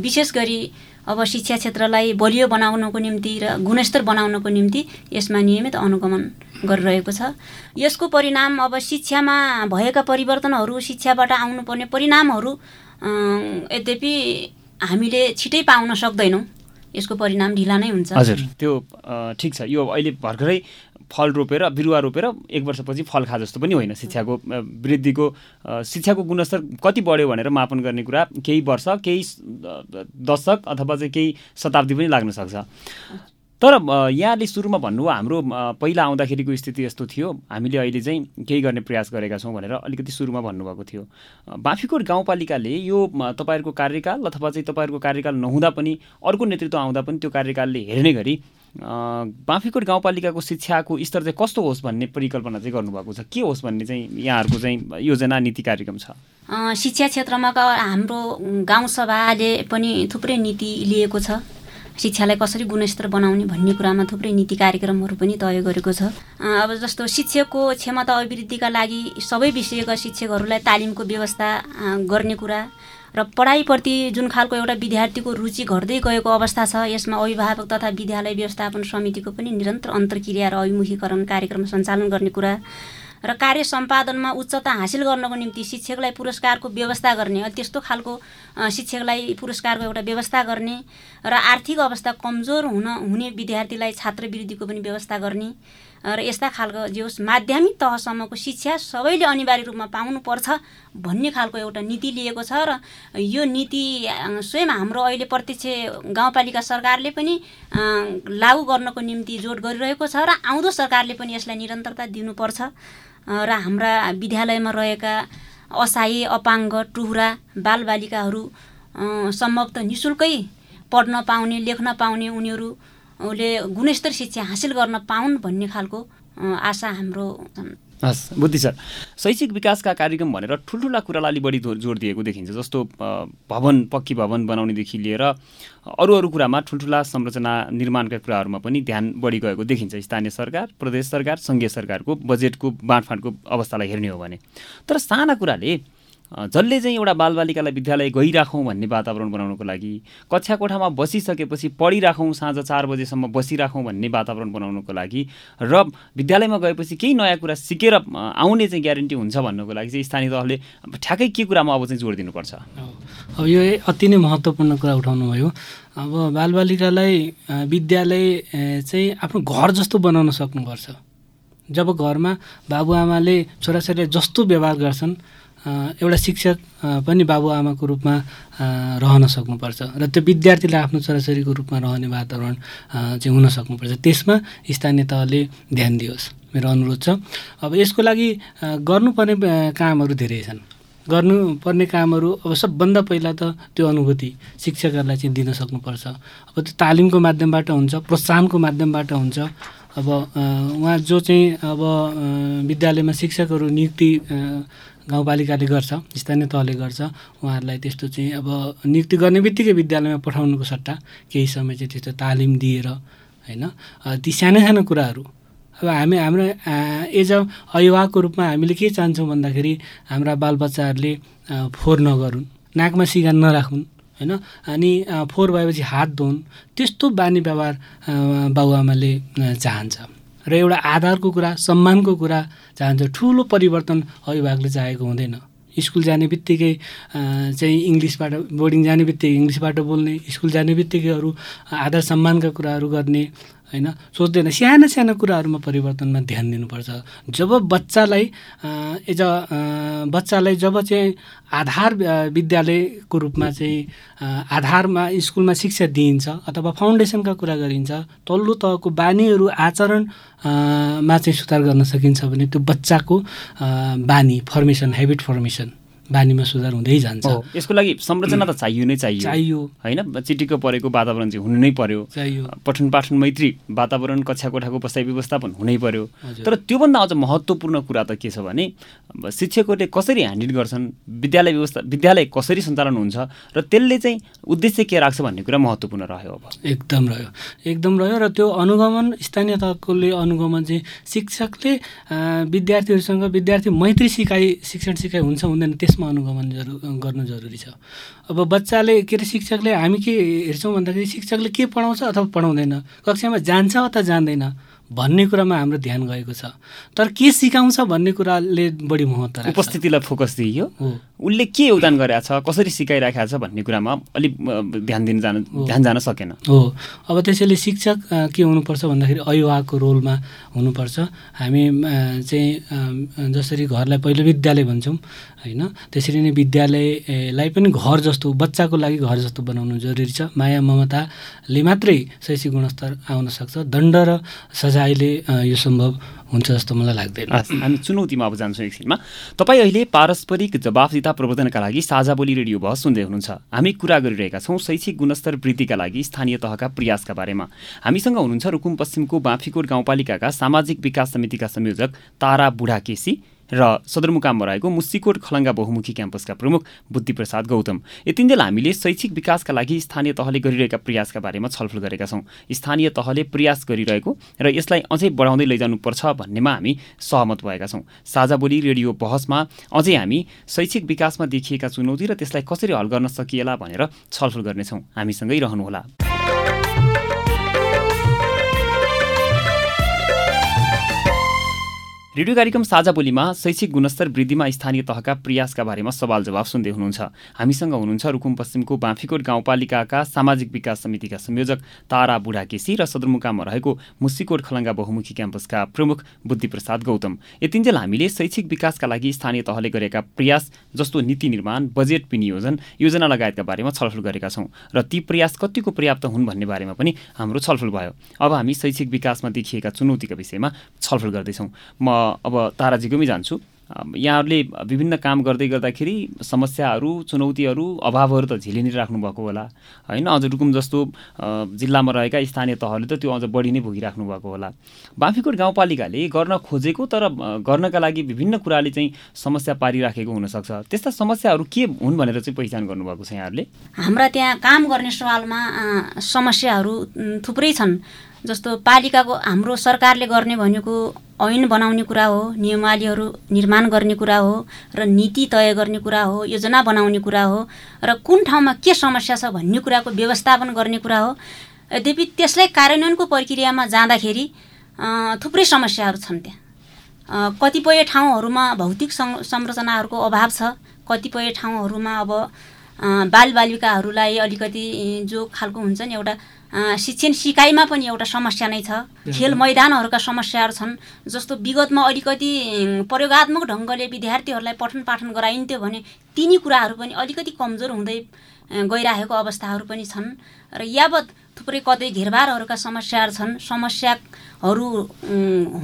विशेष गरी अब शिक्षा क्षेत्रलाई बलियो बनाउनको निम्ति र गुणस्तर बनाउनको निम्ति यसमा नियमित अनुगमन गरिरहेको छ। यसको परिणाम अब शिक्षामा भएका परिवर्तनहरू शिक्षाबाट आउनुपर्ने परिणामहरू यद्यपि हामीले छिटै पाउन सक्दैनौँ। यसको परिणाम ढिला नै हुन्छ। हजुर। त्यो ठिक छ। यो अहिले भर्खरै फल रोपेर बिरुवा रोपेर एक वर्षपछि फल खा जस्तो पनि होइन शिक्षाको वृद्धिको शिक्षाको गुणस्तर कति बढ्यो भनेर मापन गर्ने कुरा केही वर्ष केही दशक अथवा चाहिँ केही शताब्दी पनि लाग्न सक्छ। तर यहाँले सुरुमा भन्नुभयो हाम्रो पहिला आउँदाखेरिको स्थिति यस्तो थियो। हामीले अहिले चाहिँ केही गर्ने प्रयास गरेका छौँ भनेर अलिकति सुरुमा भन्नुभएको थियो। बाफीकोट गाउँपालिकाले यो तपाईँहरूको कार्यकाल अथवा चाहिँ तपाईँहरूको कार्यकाल नहुँदा पनि अर्को नेतृत्व आउँदा पनि त्यो कार्यकालले हेर्ने गरी बाँफीकोट गाउँपालिकाको शिक्षाको स्तर चाहिँ कस्तो होस् भन्ने परिकल्पना चाहिँ गर्नुभएको छ। के होस् भन्ने चाहिँ यहाँहरूको चाहिँ योजना नीति कार्यक्रम छ? शिक्षा क्षेत्रमा हाम्रो गाउँसभाले पनि थुप्रै नीति लिएको छ। शिक्षालाई कसरी गुणस्तर बनाउने भन्ने कुरामा थुप्रै नीति कार्यक्रमहरू पनि तय गरेको छ। अब जस्तो शिक्षकको क्षमता अभिवृद्धिका लागि सबै विषयका शिक्षकहरूलाई तालिमको व्यवस्था गर्ने कुरा र पढाइप्रति जुन खालको एउटा विद्यार्थीको रुचि घट्दै गएको अवस्था छ यसमा अभिभावक तथा विद्यालय व्यवस्थापन समितिको पनि निरन्तर अन्तर्क्रिया र अभिमुखीकरण कार्यक्रम सञ्चालन गर्ने कुरा र कार्य सम्पादनमा उच्चता हासिल गर्नको निम्ति शिक्षकलाई पुरस्कारको व्यवस्था गर्ने त्यस्तो खालको शिक्षकलाई पुरस्कारको एउटा व्यवस्था गर्ने र आर्थिक अवस्था कमजोर हुन हुने विद्यार्थीलाई छात्रवृत्तिको पनि व्यवस्था गर्ने र यस्ता खालको जे होस् माध्यमिक तहसम्मको शिक्षा सबैले अनिवार्य रूपमा पाउनुपर्छ भन्ने खालको एउटा नीति लिएको छ र यो नीति स्वयं हाम्रो अहिले प्रत्यक्ष गाउँपालिका सरकारले पनि लागू गर्नको निम्ति जोड गरिरहेको छ र आउँदो सरकारले पनि यसलाई निरन्तरता दिनुपर्छ। र हाम्रा विद्यालयमा रहेका असाई अपाङ्ग टुहुरा बालबालिकाहरू सम्भवतः नि शुल्कै पढ्न पाउने लेख्न पाउने उनीहरूले गुणस्तर शिक्षा हासिल गर्न पाउन् भन्ने खालको आशा हाम्रो हस् बुद्धि सर शैक्षिक विकासका कार्यक्रम भनेर ठुल्ठुला कुरालाई अलिक बढी जोड दिएको देखिन्छ जस्तो भवन पक्की भवन बनाउनेदेखि लिएर अरू अरू कुरामा ठुल्ठुला संरचना निर्माणका कुराहरूमा पनि ध्यान बढी गएको देखिन्छ। स्थानीय सरकार प्रदेश सरकार सङ्घीय सरकारको बजेटको बाँडफाँडको अवस्थालाई हेर्ने हो भने। तर साना कुराले जसले चाहिँ एउटा बालबालिकालाई विद्यालय गइराखौँ भन्ने वातावरण बनाउनको लागि कक्षा कोठामा बसिसकेपछि पढिराखौँ साँझ चार बजेसम्म बसिराखौँ भन्ने वातावरण बनाउनको लागि र विद्यालयमा गएपछि केही नयाँ कुरा सिकेर आउने चाहिँ ग्यारेन्टी हुन्छ भन्नुको लागि चाहिँ स्थानीय तहले ठ्याक्कै के कुरामा अब चाहिँ जोड दिनुपर्छ? अब यो अति नै महत्त्वपूर्ण कुरा उठाउनु भयो अब बालबालिकालाई विद्यालय चाहिँ आफ्नो घर जस्तो बनाउन सक्नुपर्छ। जब घरमा बाबुआमाले छोराछोरीलाई जस्तो व्यवहार गर्छन् एउटा शिक्षक पनि बाबुआमाको रूपमा रहन सक्नुपर्छ र त्यो विद्यार्थीलाई आफ्नो छोराछोरीको रूपमा रहने वातावरण चाहिँ हुन सक्नुपर्छ। त्यसमा स्थानीय तहले ध्यान दियोस्। मेरो अनुरोध छ। अब यसको लागि गर्नुपर्ने कामहरू धेरै छन्। गर्नुपर्ने कामहरू अब सबभन्दा पहिला त त्यो अनुभूति शिक्षकहरूलाई चाहिँ दिन सक्नुपर्छ। अब त्यो तालिमको माध्यमबाट हुन्छ प्रोत्साहनको माध्यमबाट हुन्छ। अब उहाँ जो चाहिँ अब विद्यालयमा शिक्षकहरू नियुक्ति गाउँपालिकाले गर्छ स्थानीय तहले गर्छ उहाँहरूलाई त्यस्तो चाहिँ अब नियुक्ति गर्ने बित्तिकै विद्यालयमा पठाउनुको सट्टा केही समय चाहिँ त्यस्तो तालिम दिएर होइन? ती साना साना कुराहरू। अब हामी हाम्रो एज अ अभिभावकको रूपमा हामीले के चाहन्छौँ भन्दाखेरि हाम्रा बालबच्चाहरूले फोहोर नगरून् नाकमा सिगान नराखुन् होइन? अनि फोहोर भएपछि हात धुन् त्यस्तो बानी व्यवहार बाबुआमाले चाहन्छ। र एउटा आधारको कुरा सम्मानको कुरा चाहन्छ ठुलो परिवर्तन अभिभावकले चाहेको हुँदैन। स्कुल जाने बित्तिकै चाहिँ इङ्ग्लिसबाट बोर्डिङ जाने बित्तिकै इङ्ग्लिसबाट बोल्ने स्कुल जाने बित्तिकै अरू आधार सम्मानका कुराहरू गर्ने होइन? सोच्दैन। साना साना कुराहरूमा परिवर्तनमा ध्यान दिनुपर्छ। जब बच्चालाई एज अ बच्चालाई जब चाहिँ आधार विद्यालयको रूपमा चाहिँ आधारमा स्कुलमा शिक्षा दिइन्छ अथवा फाउन्डेसनका कुरा गरिन्छ तल्लो तहको बानीहरू आचरणमा चाहिँ सुधार गर्न सकिन्छ भने त्यो बच्चाको बानी फर्मेसन हेबिट फर्मेसन बानीमा सुधार हुँदै जान्छ। यसको लागि संरचना त चाहियो नै चाहियो। चाहियो। होइन चिटिक्क परेको वातावरण चाहिँ हुनु नै पर्यो। चाहियो। पठन पाठन मैत्री वातावरण कक्षा कोठाको बसाइ व्यवस्थापन हुनै पर्यो। तर त्योभन्दा अझ महत्त्वपूर्ण कुरा त के छ भने शिक्षकहरूले कसरी ह्यान्डल गर्छन् विद्यालय व्यवस्था विद्यालय कसरी सञ्चालन हुन्छ र त्यसले चाहिँ उद्देश्य के राख्छ भन्ने कुरा महत्त्वपूर्ण रह्यो अब। एकदम रह्यो। एकदम रह्यो र त्यो अनुगमन स्थानीय तहकोले अनुगमन चाहिँ शिक्षकले विद्यार्थीहरूसँग विद्यार्थी मैत्री सिकाइ शिक्षण सिकाइ हुन्छ हुँदैन। त्यसमा अनुगमन जरु गर्नु जरुरी छ। अब बच्चाले के अरे शिक्षकले हामी के हेर्छौँ भन्दाखेरि शिक्षकले के पढाउँछ अथवा पढाउँदैन कक्षामा जान्छ अथवा जान्दैन भन्ने कुरामा हाम्रो ध्यान गएको छ। तर के सिकाउँछ भन्ने कुराले बढी महत्त्व उपस्थितिलाई फोकस दिइयो। उसले के योगदान गरेका छ कसरी सिकाइराखेको छ भन्ने कुरामा अलिक ध्यान दिन जान ध्यान जान सकेन। हो। अब त्यसैले शिक्षक के हुनुपर्छ भन्दाखेरि अभिभावकको रोलमा हुनुपर्छ। हामी चाहिँ जसरी घरलाई पहिलो विद्यालय भन्छौँ होइन? त्यसरी नै विद्यालयलाई पनि घर जस्तो बच्चाको लागि घर जस्तो बनाउनु जरुरी छ। माया ममताले मात्रै शैक्षिक गुणस्तर आउन सक्छ। दण्ड र सजायले यो सम्भव हुन्छ जस्तो मलाई लाग्दैन। हामी चुनौतीमा अब जान्छौँ एकछिनमा। तपाईँ अहिले पारस्परिक जवाफदिता प्रवर्धनका लागि साझा बोली रेडियो बहस सुन्दै हुनुहुन्छ। हामी कुरा गरिरहेका छौँ शैक्षिक गुणस्तर वृद्धिका लागि स्थानीय तहका प्रयासका बारेमा। हामीसँग हुनुहुन्छ रुकुम पश्चिमको बाँफीकोट गाउँपालिकाका सामाजिक विकास समितिका संयोजक तारा बुढा केसी र सदरमुकाममा रहेको मुस्सिकोट खलङ्गा बहुमुखी क्याम्पसका प्रमुख बुद्धिप्रसाद गौतम। यतिन्जेल हामीले शैक्षिक विकासका लागि स्थानीय तहले गरिरहेका प्रयासका बारेमा छलफल गरेका छौँ। स्थानीय तहले प्रयास गरिरहेको र यसलाई अझै बढाउँदै लैजानुपर्छ भन्नेमा हामी सहमत भएका छौँ। साझा बोली रेडियो बहसमा अझै हामी शैक्षिक विकासमा देखिएका चुनौती र त्यसलाई कसरी हल गर्न सकिएला भनेर छलफल गर्नेछौँ। हामीसँगै रहनुहोला। रेडियो कार्यक्रम साझा बोलीमा शैक्षिक गुणस्तर वृद्धिमा स्थानीय तहका प्रयासका बारेमा सवाल जवाब सुन्दै हुनुहुन्छ। हामीसँग हुनुहुन्छ रुकुम पश्चिमको बाँफीकोट गाउँपालिकाका सामाजिक विकास समितिका संयोजक तारा बुढा केसी र सदरमुकाममा रहेको मुस्सीकोट खलङ्गा बहुमुखी क्याम्पसका प्रमुख बुद्धिप्रसाद गौतम। यतिन्जेल हामीले शैक्षिक विकासका लागि स्थानीय तहले गरेका प्रयास जस्तो नीति निर्माण बजेट विनियोजन योजना लगायतका बारेमा छलफल गरेका छौँ र ती प्रयास कतिको पर्याप्त हुन् भन्ने बारेमा पनि हाम्रो छलफल भयो। अब हामी शैक्षिक विकासमा देखिएका चुनौतीका विषयमा छलफल गर्दैछौँ। म अब ताराजीकोमै जान्छु। यहाँहरूले विभिन्न काम गर्दै गर्दाखेरि समस्याहरू चुनौतीहरू अभावहरू त झेलि नै राख्नुभएको होला। होइन अझ रुकुम जस्तो जिल्लामा रहेका स्थानीय तहले त त्यो अझ बढी नै भोगिराख्नु भएको होला। बाँफीकोट गाउँपालिकाले गर्न खोजेको तर गर्नका लागि विभिन्न कुराले चाहिँ समस्या पारिराखेको हुनसक्छ। त्यस्ता समस्याहरू के हुन् भनेर चाहिँ पहिचान गर्नुभएको छ यहाँहरूले? हाम्रा त्यहाँ काम गर्ने सवालमा समस्याहरू थुप्रै छन्। जस्तो पालिकाको हाम्रो सरकारले गर्ने भनेको ऐन बनाउने कुरा हो नियमावलीहरू निर्माण गर्ने कुरा हो र नीति तय गर्ने कुरा हो योजना बनाउने कुरा हो र कुन ठाउँमा के समस्या छ भन्ने कुराको व्यवस्थापन गर्ने कुरा हो यद्यपि त्यसलाई कार्यान्वयनको प्रक्रियामा जाँदाखेरि थुप्रै समस्याहरू छन् त्यहाँ। कतिपय ठाउँहरूमा भौतिक संरचनाहरूको अभाव छ कतिपय ठाउँहरूमा अब बालबालिकाहरूलाई अलिकति जो खालको हुन्छ नि एउटा शिक्षण सिकाइमा पनि एउटा समस्या नै छ। खेल मैदानहरूका समस्याहरू छन् जस्तो विगतमा अलिकति प्रयोगत्मक ढङ्गले विद्यार्थीहरूलाई पठन पाठन गराइन्थ्यो भने तिनी कुराहरू पनि अलिकति कमजोर हुँदै गइरहेको अवस्थाहरू पनि छन्। र यावत थुप्रै कतै घेरबारहरूका समस्याहरू छन् समस्याहरू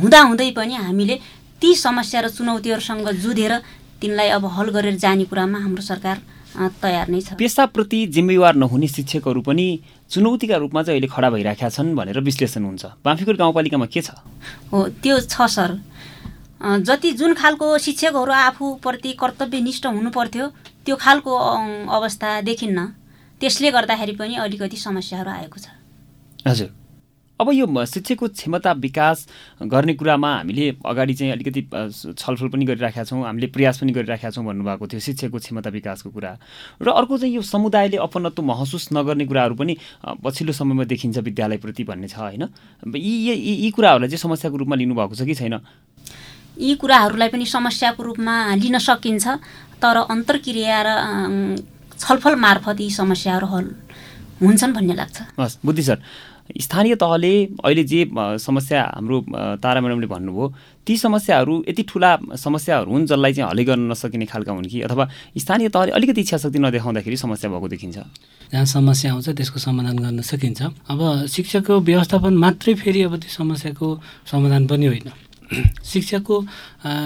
हुँदाहुँदै पनि हामीले ती समस्या र चुनौतीहरूसँग जुधेर तिनलाई अब हल गरेर जाने कुरामा हाम्रो सरकार तयार नै छ। पेसाप्रति जिम्मेवार नहुने शिक्षकहरू पनि चुनौतीका रूपमा चाहिँ अहिले खडा भइराखेका छन् भनेर विश्लेषण हुन्छ। बाँफीकोट गाउँपालिकामा के छ? हो त्यो छ सर। जति जुन खालको शिक्षकहरू आफूप्रति कर्तव्यनिष्ठ हुनु पर्थ्यो त्यो खालको अवस्था देखिन्न। त्यसले गर्दाखेरि पनि अलिकति समस्याहरू आएको छ। हजुर। अब यो शिक्षाको क्षमता विकास गर्ने कुरामा हामीले अगाडि चाहिँ अलिकति छलफल पनि गरिराखेका छौँ हामीले प्रयास पनि गरिराखेका छौँ भन्नुभएको थियो शिक्षाको क्षमता विकासको कुरा। र अर्को चाहिँ यो समुदायले अपनत्व महसुस नगर्ने कुराहरू पनि पछिल्लो समयमा देखिन्छ विद्यालयप्रति भन्ने छ होइन? यी यी कुराहरूलाई चाहिँ समस्याको रूपमा लिनुभएको छ कि छैन? यी कुराहरूलाई पनि समस्याको रूपमा लिन सकिन्छ तर अन्तर्क्रिया र छलफल मार्फत यी समस्याहरू हल हुन्छन् भन्ने लाग्छ। हस् बुद्धि सर स्थानीय तहले अहिले जे समस्या हाम्रो तारा म्याडमले भन्नुभयो ती समस्याहरू यति ठुला समस्याहरू हुन् जसलाई चाहिँ हलै गर्न नसकिने खालका हुन् कि? अथवा स्थानीय तहले अलिकति इच्छा शक्ति नदेखाउँदाखेरि समस्या भएको देखिन्छ? जहाँ समस्या आउँछ त्यसको समाधान गर्न सकिन्छ। अब शिक्षाको व्यवस्थापन मात्रै फेरि अब त्यो समस्याको समाधान पनि होइन। शिक्षाको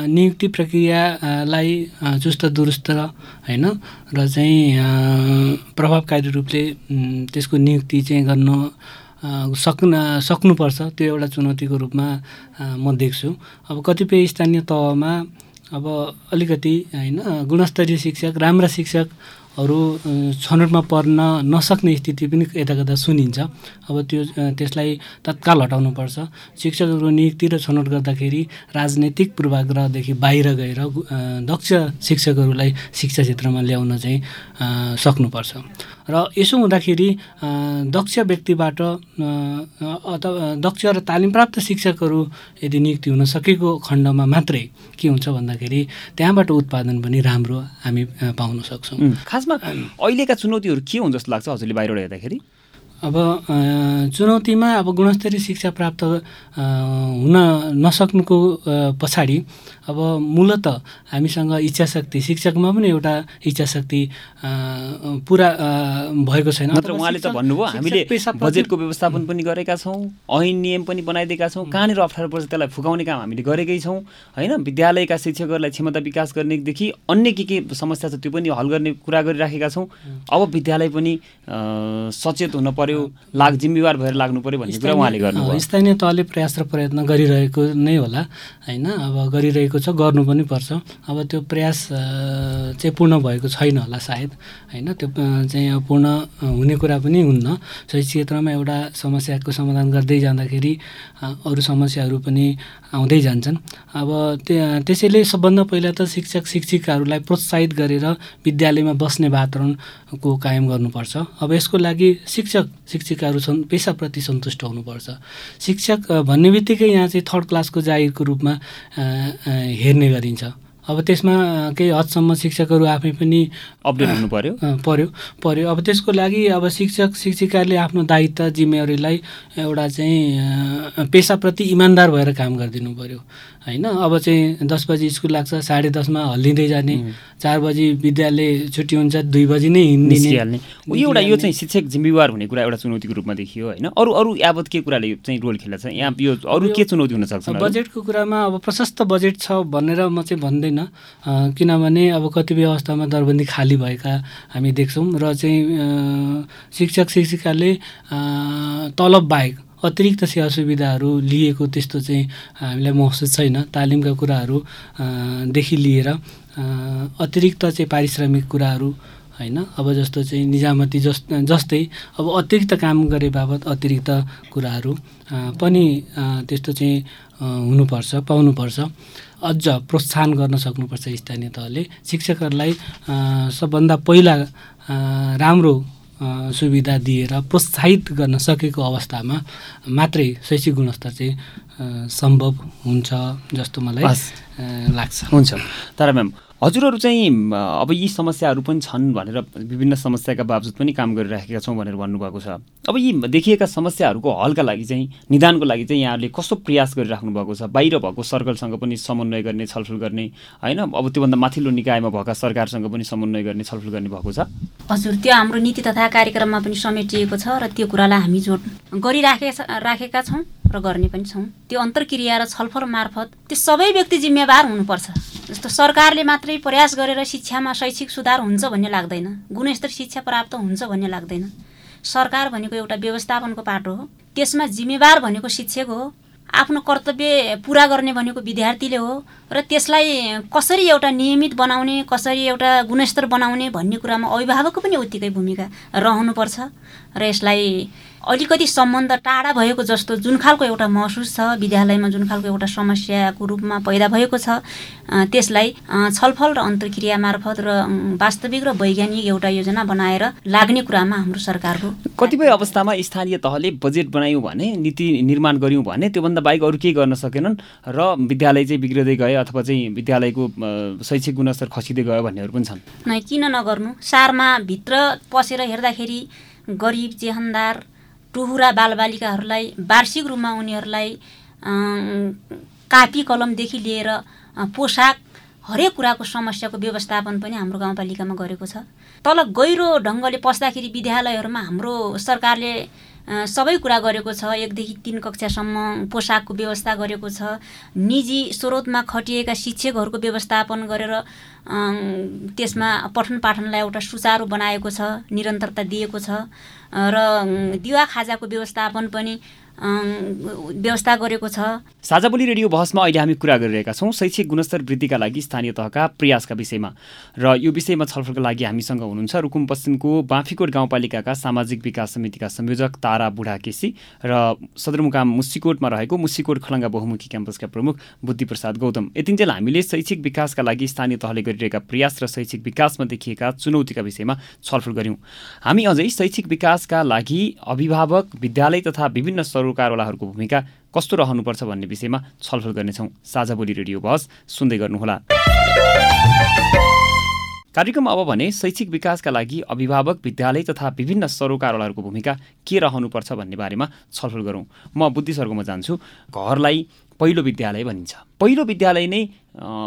नियुक्ति प्रक्रियालाई चुस्त दुरुस्त होइन र चाहिँ प्रभावकारी रूपले त्यसको नियुक्ति चाहिँ गर्न सक्न सक्नुपर्छ। त्यो एउटा चुनौतीको रूपमा म देख्छु। अब कतिपय स्थानीय तहमा अब अलिकति होइन गुणस्तरीय शिक्षक राम्रा शिक्षकहरू छनौटमा पर्न नसक्ने स्थिति पनि यता कता सुनिन्छ। अब त्यो त्यसलाई तत्काल हटाउनुपर्छ। शिक्षकहरूको नियुक्ति र छनौट गर्दाखेरि राजनैतिक पूर्वाग्रहदेखि बाहिर गएर दक्ष शिक्षकहरूलाई शिक्षा क्षेत्रमा ल्याउन चाहिँ सक्नुपर्छ। र यसो हुँदाखेरि दक्ष व्यक्तिबाट अथवा दक्ष र तालिमप्राप्त शिक्षकहरू यदि नियुक्ति हुन सकेको खण्डमा मात्रै के हुन्छ भन्दाखेरि त्यहाँबाट उत्पादन पनि राम्रो हामी पाउन सक्छौँ। खासमा अहिलेका चुनौतीहरू के हुन् जस्तो लाग्छ हजुरले बाहिरबाट हेर्दाखेरि? अब चुनौतीमा अब गुणस्तरीय शिक्षा प्राप्त हुन नसक्नुको पछाडि अब मूलत हामीसँग इच्छा शक्ति शिक्षकमा पनि एउटा इच्छा शक्ति पुरा भएको छैन। उहाँले त भन्नुभयो हामीले बजेटको व्यवस्थापन पनि गरेका छौँ ऐन नियम पनि बनाइदिएका छौँ कहाँनिर अप्ठ्यारो पर्छ त्यसलाई फुकाउने काम हामीले गरेकै छौँ होइन? विद्यालयका शिक्षकहरूलाई क्षमता विकास गर्नेदेखि अन्य के के समस्या छ त्यो पनि हल गर्ने कुरा गरिराखेका छौँ। अब विद्यालय पनि सचेत हुन पर्यो लाग जिम्मेवार भएर लाग्नु पर्यो भन्ने कुरा उहाँले गर्नु स्थानीय तहले प्रयास र प्रयत्न गरिरहेको नै होला होइन? अब गरिरहेको छ गर्नु पनि पर्छ। अब त्यो प्रयास चाहिँ पूर्ण भएको छैन होला सायद होइन? त्यो चाहिँ पूर्ण हुने कुरा पनि हुन्न। शैक्षिक क्षेत्रमा एउटा समस्याको समाधान गर्दै जाँदाखेरि अरू समस्याहरू पनि आउँदै जान्छन्। अब त्यसैले सबभन्दा पहिला त शिक्षक शिक्षिकाहरूलाई प्रोत्साहित गरेर विद्यालयमा बस्ने वातावरणको कायम गर्नुपर्छ। अब यसको लागि शिक्षक शिक्षिकाहरू छन् पेसाप्रति सन्तुष्ट हुनुपर्छ। शिक्षक भन्ने बित्तिकै यहाँ चाहिँ थर्ड क्लासको जागिरको रूपमा हेर्ने गरिन्छ। अब त्यसमा केही हदसम्म शिक्षकहरू आफै पनि अपडेट हुनु पर्यो? पर्यो। पर्यो। अब त्यसको लागि अब शिक्षक शिक्षिकाले आफ्नो दायित्व जिम्मेवारीलाई एउटा चाहिँ पेसाप्रति इमान्दार भएर काम गरिदिनु पर्यो। होइन? अब चाहिँ दस बजी स्कुल लाग्छ साढे दसमा हल्लिँदै जाने। चार बजी विद्यालय छुट्टी हुन्छ दुई बजी नै हिँड्ने एउटा यो चाहिँ शिक्षक जिम्मेवार हुने कुरा एउटा चुनौतीको रूपमा देखियो होइन? अरू अरू यावत के कुराले चाहिँ रोल खेल्छ यहाँ यो अरू के चुनौती हुनसक्छ बजेटको कुरामा अब प्रशस्त बजेट छ भनेर म चाहिँ भन्दैन। किनभने अब कतिपय अवस्थामा दरबन्दी खाली भएका हामी देख्छौँ र चाहिँ शिक्षक शिक्षिकाले तलब बाहेक अतिरिक्त सेवा सुविधाहरू लिएको त्यस्तो चाहिँ हामीलाई महसुस छैन। तालिमका कुराहरूदेखि लिएर अतिरिक्त चाहिँ पारिश्रमिक कुराहरू होइन? अब जस्तो चाहिँ निजामती जस जस्तै अब अतिरिक्त काम गरे बाबत अतिरिक्त कुराहरू पनि त्यस्तो चाहिँ हुनुपर्छ पाउनुपर्छ। अझ प्रोत्साहन गर्न सक्नुपर्छ स्थानीय तहले शिक्षकहरूलाई सबभन्दा पहिला राम्रो सुविधा दिएर प्रोत्साहित गर्न सकेको अवस्थामा मात्रै शैक्षिक गुणस्तर चाहिँ सम्भव हुन्छ जस्तो मलाई लाग्छ। हुन्छ। तर म्याम हजुरहरू चाहिँ अब यी समस्याहरू पनि छन् भनेर विभिन्न समस्याका बावजुद पनि काम गरिराखेका छौँ भनेर भन्नुभएको छ। अब यी देखिएका समस्याहरूको हलका लागि चाहिँ निदानको लागि चाहिँ यहाँहरूले कस्तो प्रयास गरिराख्नु भएको छ? बाहिर भएको सर्कलसँग पनि समन्वय गर्ने छलफल गर्ने होइन? अब त्योभन्दा माथिल्लो निकायमा भएका सरकारसँग पनि समन्वय गर्ने छलफल गर्ने भएको छ। हजुर त्यो हाम्रो नीति तथा कार्यक्रममा पनि समेटिएको छ र त्यो कुरालाई हामी जोड गरिराखेका राखेका छौँ र गर्ने पनि छौँ। त्यो अन्तर्क्रिया र छलफल मार्फत त्यो सबै व्यक्ति जिम्मेवार हुनुपर्छ। जस्तो सरकारले मात्रै प्रयास गरेर शिक्षामा शैक्षिक सुधार हुन्छ भन्ने लाग्दैन। गुणस्तर शिक्षा प्राप्त हुन्छ भन्ने लाग्दैन। सरकार भनेको एउटा व्यवस्थापनको पाटो हो। त्यसमा जिम्मेवार भनेको शिक्षक हो। आफ्नो कर्तव्य पुरा गर्ने भनेको विद्यार्थीले हो। र त्यसलाई कसरी एउटा नियमित बनाउने कसरी एउटा गुणस्तर बनाउने भन्ने कुरामा अभिभावकको पनि उत्तिकै भूमिका रहनुपर्छ। र यसलाई अलिकति सम्बन्ध टाढा भएको जस्तो जुन खालको एउटा महसुस छ विद्यालयमा जुन खालको एउटा समस्याको रूपमा पैदा भएको छ त्यसलाई छलफल र अन्तर्क्रिया मार्फत र वास्तविक र वैज्ञानिक एउटा योजना बनाएर लाग्ने कुरामा हाम्रो सरकारको कतिपय अवस्थामा स्थानीय तहले बजेट बनायौँ भने नीति निर्माण गऱ्यौँ भने त्योभन्दा बाहेक अरू केही गर्न सकेनन् र विद्यालय चाहिँ बिग्रिँदै गए अथवा चाहिँ विद्यालयको शैक्षिक गुणस्तर खसिँदै गयो भन्नेहरू पनि छन्। किन नगर्नु? सारमा भित्र पसेर हेर्दाखेरि गरिब जेहनदार टुहुरा बालबालिकाहरूलाई वार्षिक रूपमा उनीहरूलाई कापी कलमदेखि लिएर पोसाक हरेक कुराको समस्याको व्यवस्थापन पनि हाम्रो गाउँपालिकामा गरेको छ। तल गहिरो ढङ्गले पस्दाखेरि विद्यालयहरूमा हाम्रो सरकारले सबै कुरा गरेको छ। एकदेखि तिन कक्षासम्म पोसाकको व्यवस्था गरेको छ। निजी स्रोतमा खटिएका शिक्षकहरूको व्यवस्थापन गरेर त्यसमा पठन पाठनलाई एउटा सुचारू बनाएको छ निरन्तरता दिएको छ। र दिवा खाजाको व्यवस्थापन पनि व्यवस्था गरेको छ। साझा बोली रेडियो बहसमा अहिले हामी कुरा गरिरहेका छौँ। शैक्षिक गुणस्तर वृद्धिका लागि स्थानीय तहका प्रयासका विषयमा। र यो विषयमा छलफलका लागि हामीसँग हुनुहुन्छ रुकुम पश्चिमको बाँफीकोट गाउँपालिकाका सामाजिक विकास समितिका संयोजक तारा बुढा केसी र सदरमुकाम मुसिकोटमा रहेको मुसिकोट खलङ्गा बहुमुखी क्याम्पसका प्रमुख बुद्धिप्रसाद गौतम। यतिन्जेल हामीले शैक्षिक विकासका लागि स्थानीय तहले गरिरहेका प्रयास र शैक्षिक विकासमा देखिएका चुनौतीका विषयमा छलफल गऱ्यौँ। हामी अझै शैक्षिक विकासका लागि अभिभावक विद्यालय तथा विभिन्न सरोकारवालाहरूको भूमिका कस्तो रहनुपर्छ भन्ने विषयमा छलफल गर्नेछौँ। साझा बोली रेडियो बहस सुन्दै गर्नुहोला। कार्यक्रम अब भने शैक्षिक विकासका लागि अभिभावक विद्यालय तथा विभिन्न सरोकारवालाहरूको भूमिका के रहनुपर्छ भन्ने बारेमा छलफल गरौँ। म बुद्धि सर्गोमा जान्छु। घरलाई पहिलो विद्यालय भनिन्छ। पहिलो विद्यालय नै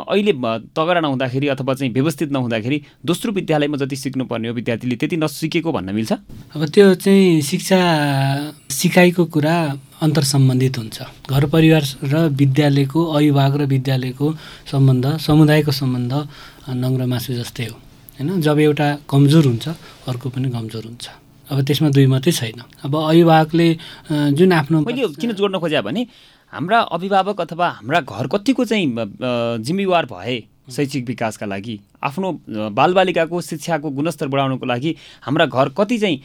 अहिले तगडा नहुँदाखेरि अथवा चाहिँ व्यवस्थित नहुँदाखेरि दोस्रो विद्यालयमा जति सिक्नुपर्ने हो विद्यार्थीले त्यति नसिकेको भन्न मिल्छ? अब त्यो चाहिँ शिक्षा सिकाइको कुरा अन्तर सम्बन्धित हुन्छ। घर परिवार र विद्यालयको अभिभावक र विद्यालयको सम्बन्ध समुदायको सम्बन्ध नङ्ग्र मासु जस्तै हो। होइन? जब एउटा कमजोर हुन्छ अर्को पनि कमजोर हुन्छ। अब त्यसमा दुई मात्रै छैन। अब अभिभावकले जुन आफ्नो मैले किन जोड्न खोजेँ भने हाम्रा अभिभावक अथवा हाम्रा घर कतिको चाहिँ जिम्मेवार भए शैक्षिक विकासका लागि आफ्नो बालबालिकाको शिक्षाको गुणस्तर बढाउनको लागि हाम्रा घर कति चाहिँ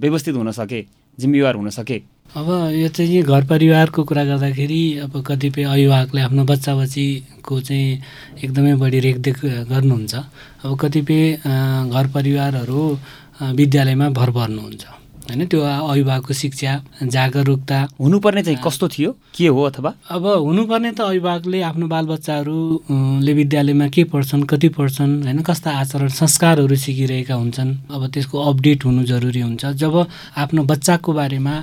व्यवस्थित हुन सके जिम्मेवार हुन सके? अब यो चाहिँ घर परिवारको कुरा गर्दाखेरि अब कतिपय अभिभावकले आफ्नो बच्चा बच्चीको चाहिँ एकदमै बढी रेखदेख गर्नुहुन्छ। अब कतिपय घर परिवारहरू विद्यालयमा भर पर्नुहुन्छ होइन त्यो अभिभावकको शिक्षा जागरुकता। हुनुपर्ने चाहिँ कस्तो थियो? के हो अथवा? अब हुनुपर्ने त अभिभावकले आफ्नो बालबच्चाहरूले विद्यालयमा के पढ्छन् कति पढ्छन् होइन कस्ता आचरण संस्कारहरू सिकिरहेका हुन्छन्। अब त्यसको अपडेट हुनु जरुरी हुन्छ। जब आफ्नो बच्चाको बारेमा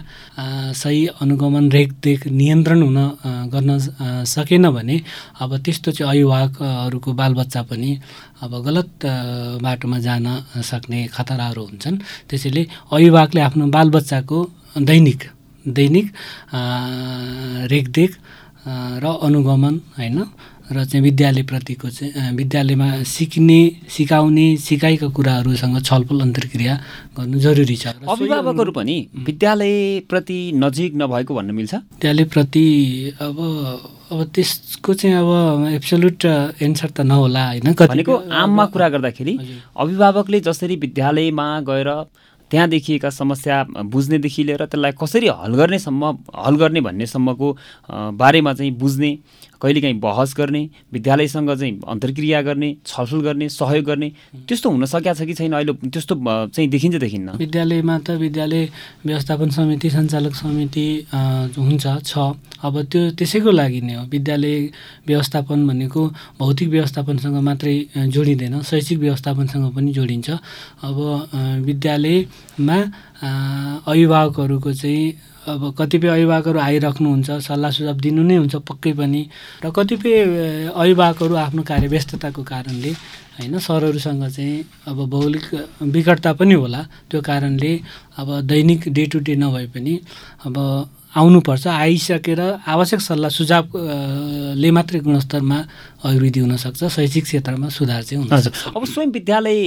सही अनुगमन रेखदेख नियन्त्रण हुन गर्न सकेन भने अब त्यस्तो चाहिँ अभिभावकहरूको बालबच्चा पनि अब गलत बाटोमा जान सक्ने खतराहरू हुन्छन्। त्यसैले अभिभावकले आफ्नो बालबच्चाको दैनिक दैनिक रेखदेख र अनुगमन होइन? र चाहिँ विद्यालयप्रतिको चाहिँ विद्यालयमा सिक्ने सिकाउने सिकाइका कुराहरूसँग छलफल अन्तर्क्रिया गर्नु जरुरी छ। अभिभावकहरू पनि विद्यालयप्रति नजिक नभएको भन्न मिल्छ? विद्यालयप्रति अब अब त्यसको चाहिँ अब एब्सोल्युट एन्सर त नहोला होइन? भनेको आममा कुरा गर्दाखेरि अभिभावकले जसरी विद्यालयमा गएर त्यहाँ देखिएका समस्या बुझ्नेदेखि लिएर त्यसलाई कसरी हल गर्नेसम्म हल गर्ने भन्नेसम्मको बारेमा चाहिँ बुझ्ने कहिलेकाहीँ बहस गर्ने विद्यालयसँग चाहिँ अन्तर्क्रिया गर्ने छलफल गर्ने सहयोग गर्ने त्यस्तो हुन सकेको छ कि छैन? अहिले त्यस्तो चाहिँ देखिन्छ देखिन्न। विद्यालयमा त विद्यालय व्यवस्थापन समिति सञ्चालक समिति हुन्छ छ। अब त्यो त्यसैको लागि नै हो। विद्यालय व्यवस्थापन भनेको भौतिक व्यवस्थापनसँग मात्रै जोडिँदैन। शैक्षिक व्यवस्थापनसँग पनि जोडिन्छ। अब विद्यालयमा अभिभावकहरूको चाहिँ अब कतिपय अभिभावकहरू आइराख्नुहुन्छ सल्लाह सुझाव दिनु नै हुन्छ पक्कै पनि। र कतिपय अभिभावकहरू आफ्नो कार्य व्यस्तताको कारणले होइन सरहरूसँग चाहिँ अब भौगोलिक विकटता पनि होला। त्यो कारणले अब दैनिक डे टु डे नभए पनि अब आउनुपर्छ आइसकेर आवश्यक सल्लाह सुझावले मात्रै गुणस्तरमा अभिवृद्धि हुनसक्छ शैक्षिक क्षेत्रमा सुधार चाहिँ हुनसक्छ। अब स्वयं विद्यालय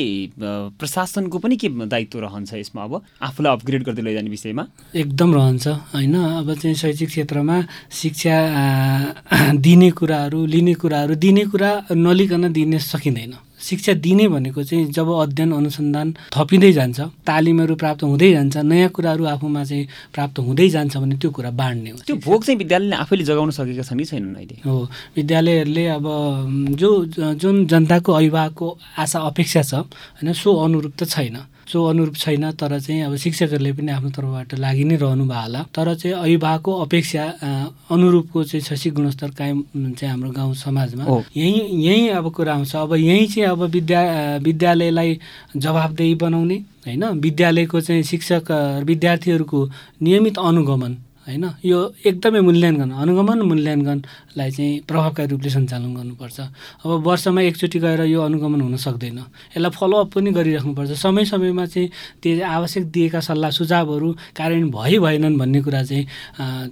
प्रशासनको पनि के दायित्व रहन्छ यसमा अब? आफूलाई अपग्रेड गर्दै लैजाने विषयमा? एकदम रहन्छ होइन? अब चाहिँ शैक्षिक क्षेत्रमा शिक्षा दिने कुराहरू लिने कुराहरू दिने कुरा नलिकन दिने सकिँदैन। शिक्षा दिने भनेको चाहिँ जब अध्ययन अनुसन्धान थपिँदै जान्छ तालिमहरू प्राप्त हुँदै जान्छ नयाँ कुराहरू आफूमा चाहिँ प्राप्त हुँदै जान्छ भने त्यो कुरा बाँड्ने हो। त्यो भोग चाहिँ विद्यालयले आफैले जगाउन सकेका छन् कि छैनन् अहिले? हो विद्यालयहरूले अब जो जुन जनताको अभिभावकको आशा अपेक्षा छ होइन सो अनुरूप त छैन। सो अनुरूप छैन तर चाहिँ अब शिक्षकहरूले पनि आफ्नो तर्फबाट लागि नै रहनु भयो होला तर चाहिँ अभिभावकको अपेक्षा अनुरूपको चाहिँ शैक्षिक गुणस्तर कायम चाहिँ हाम्रो गाउँ समाजमा। यहीँ यहीँ अब कुरा आउँछ। अब यहीँ चाहिँ अब विद्या विद्यालयलाई जवाबदेही बनाउने होइन? विद्यालयको चाहिँ शिक्षक विद्यार्थीहरूको नियमित अनुगमन। होइन? यो एकदमै मूल्याङ्कन अनुगमन मूल्याङ्कनलाई चाहिँ प्रभावकारी रूपले सञ्चालन गर्नुपर्छ। अब वर्षमा एकचोटि गएर यो अनुगमन हुन सक्दैन। यसलाई फलोअप पनि गरिराख्नुपर्छ। समय समयमा चाहिँ त्यो आवश्यक दिएका सल्लाह सुझावहरू कार्यान्वयन भइ भएनन् भन्ने कुरा चाहिँ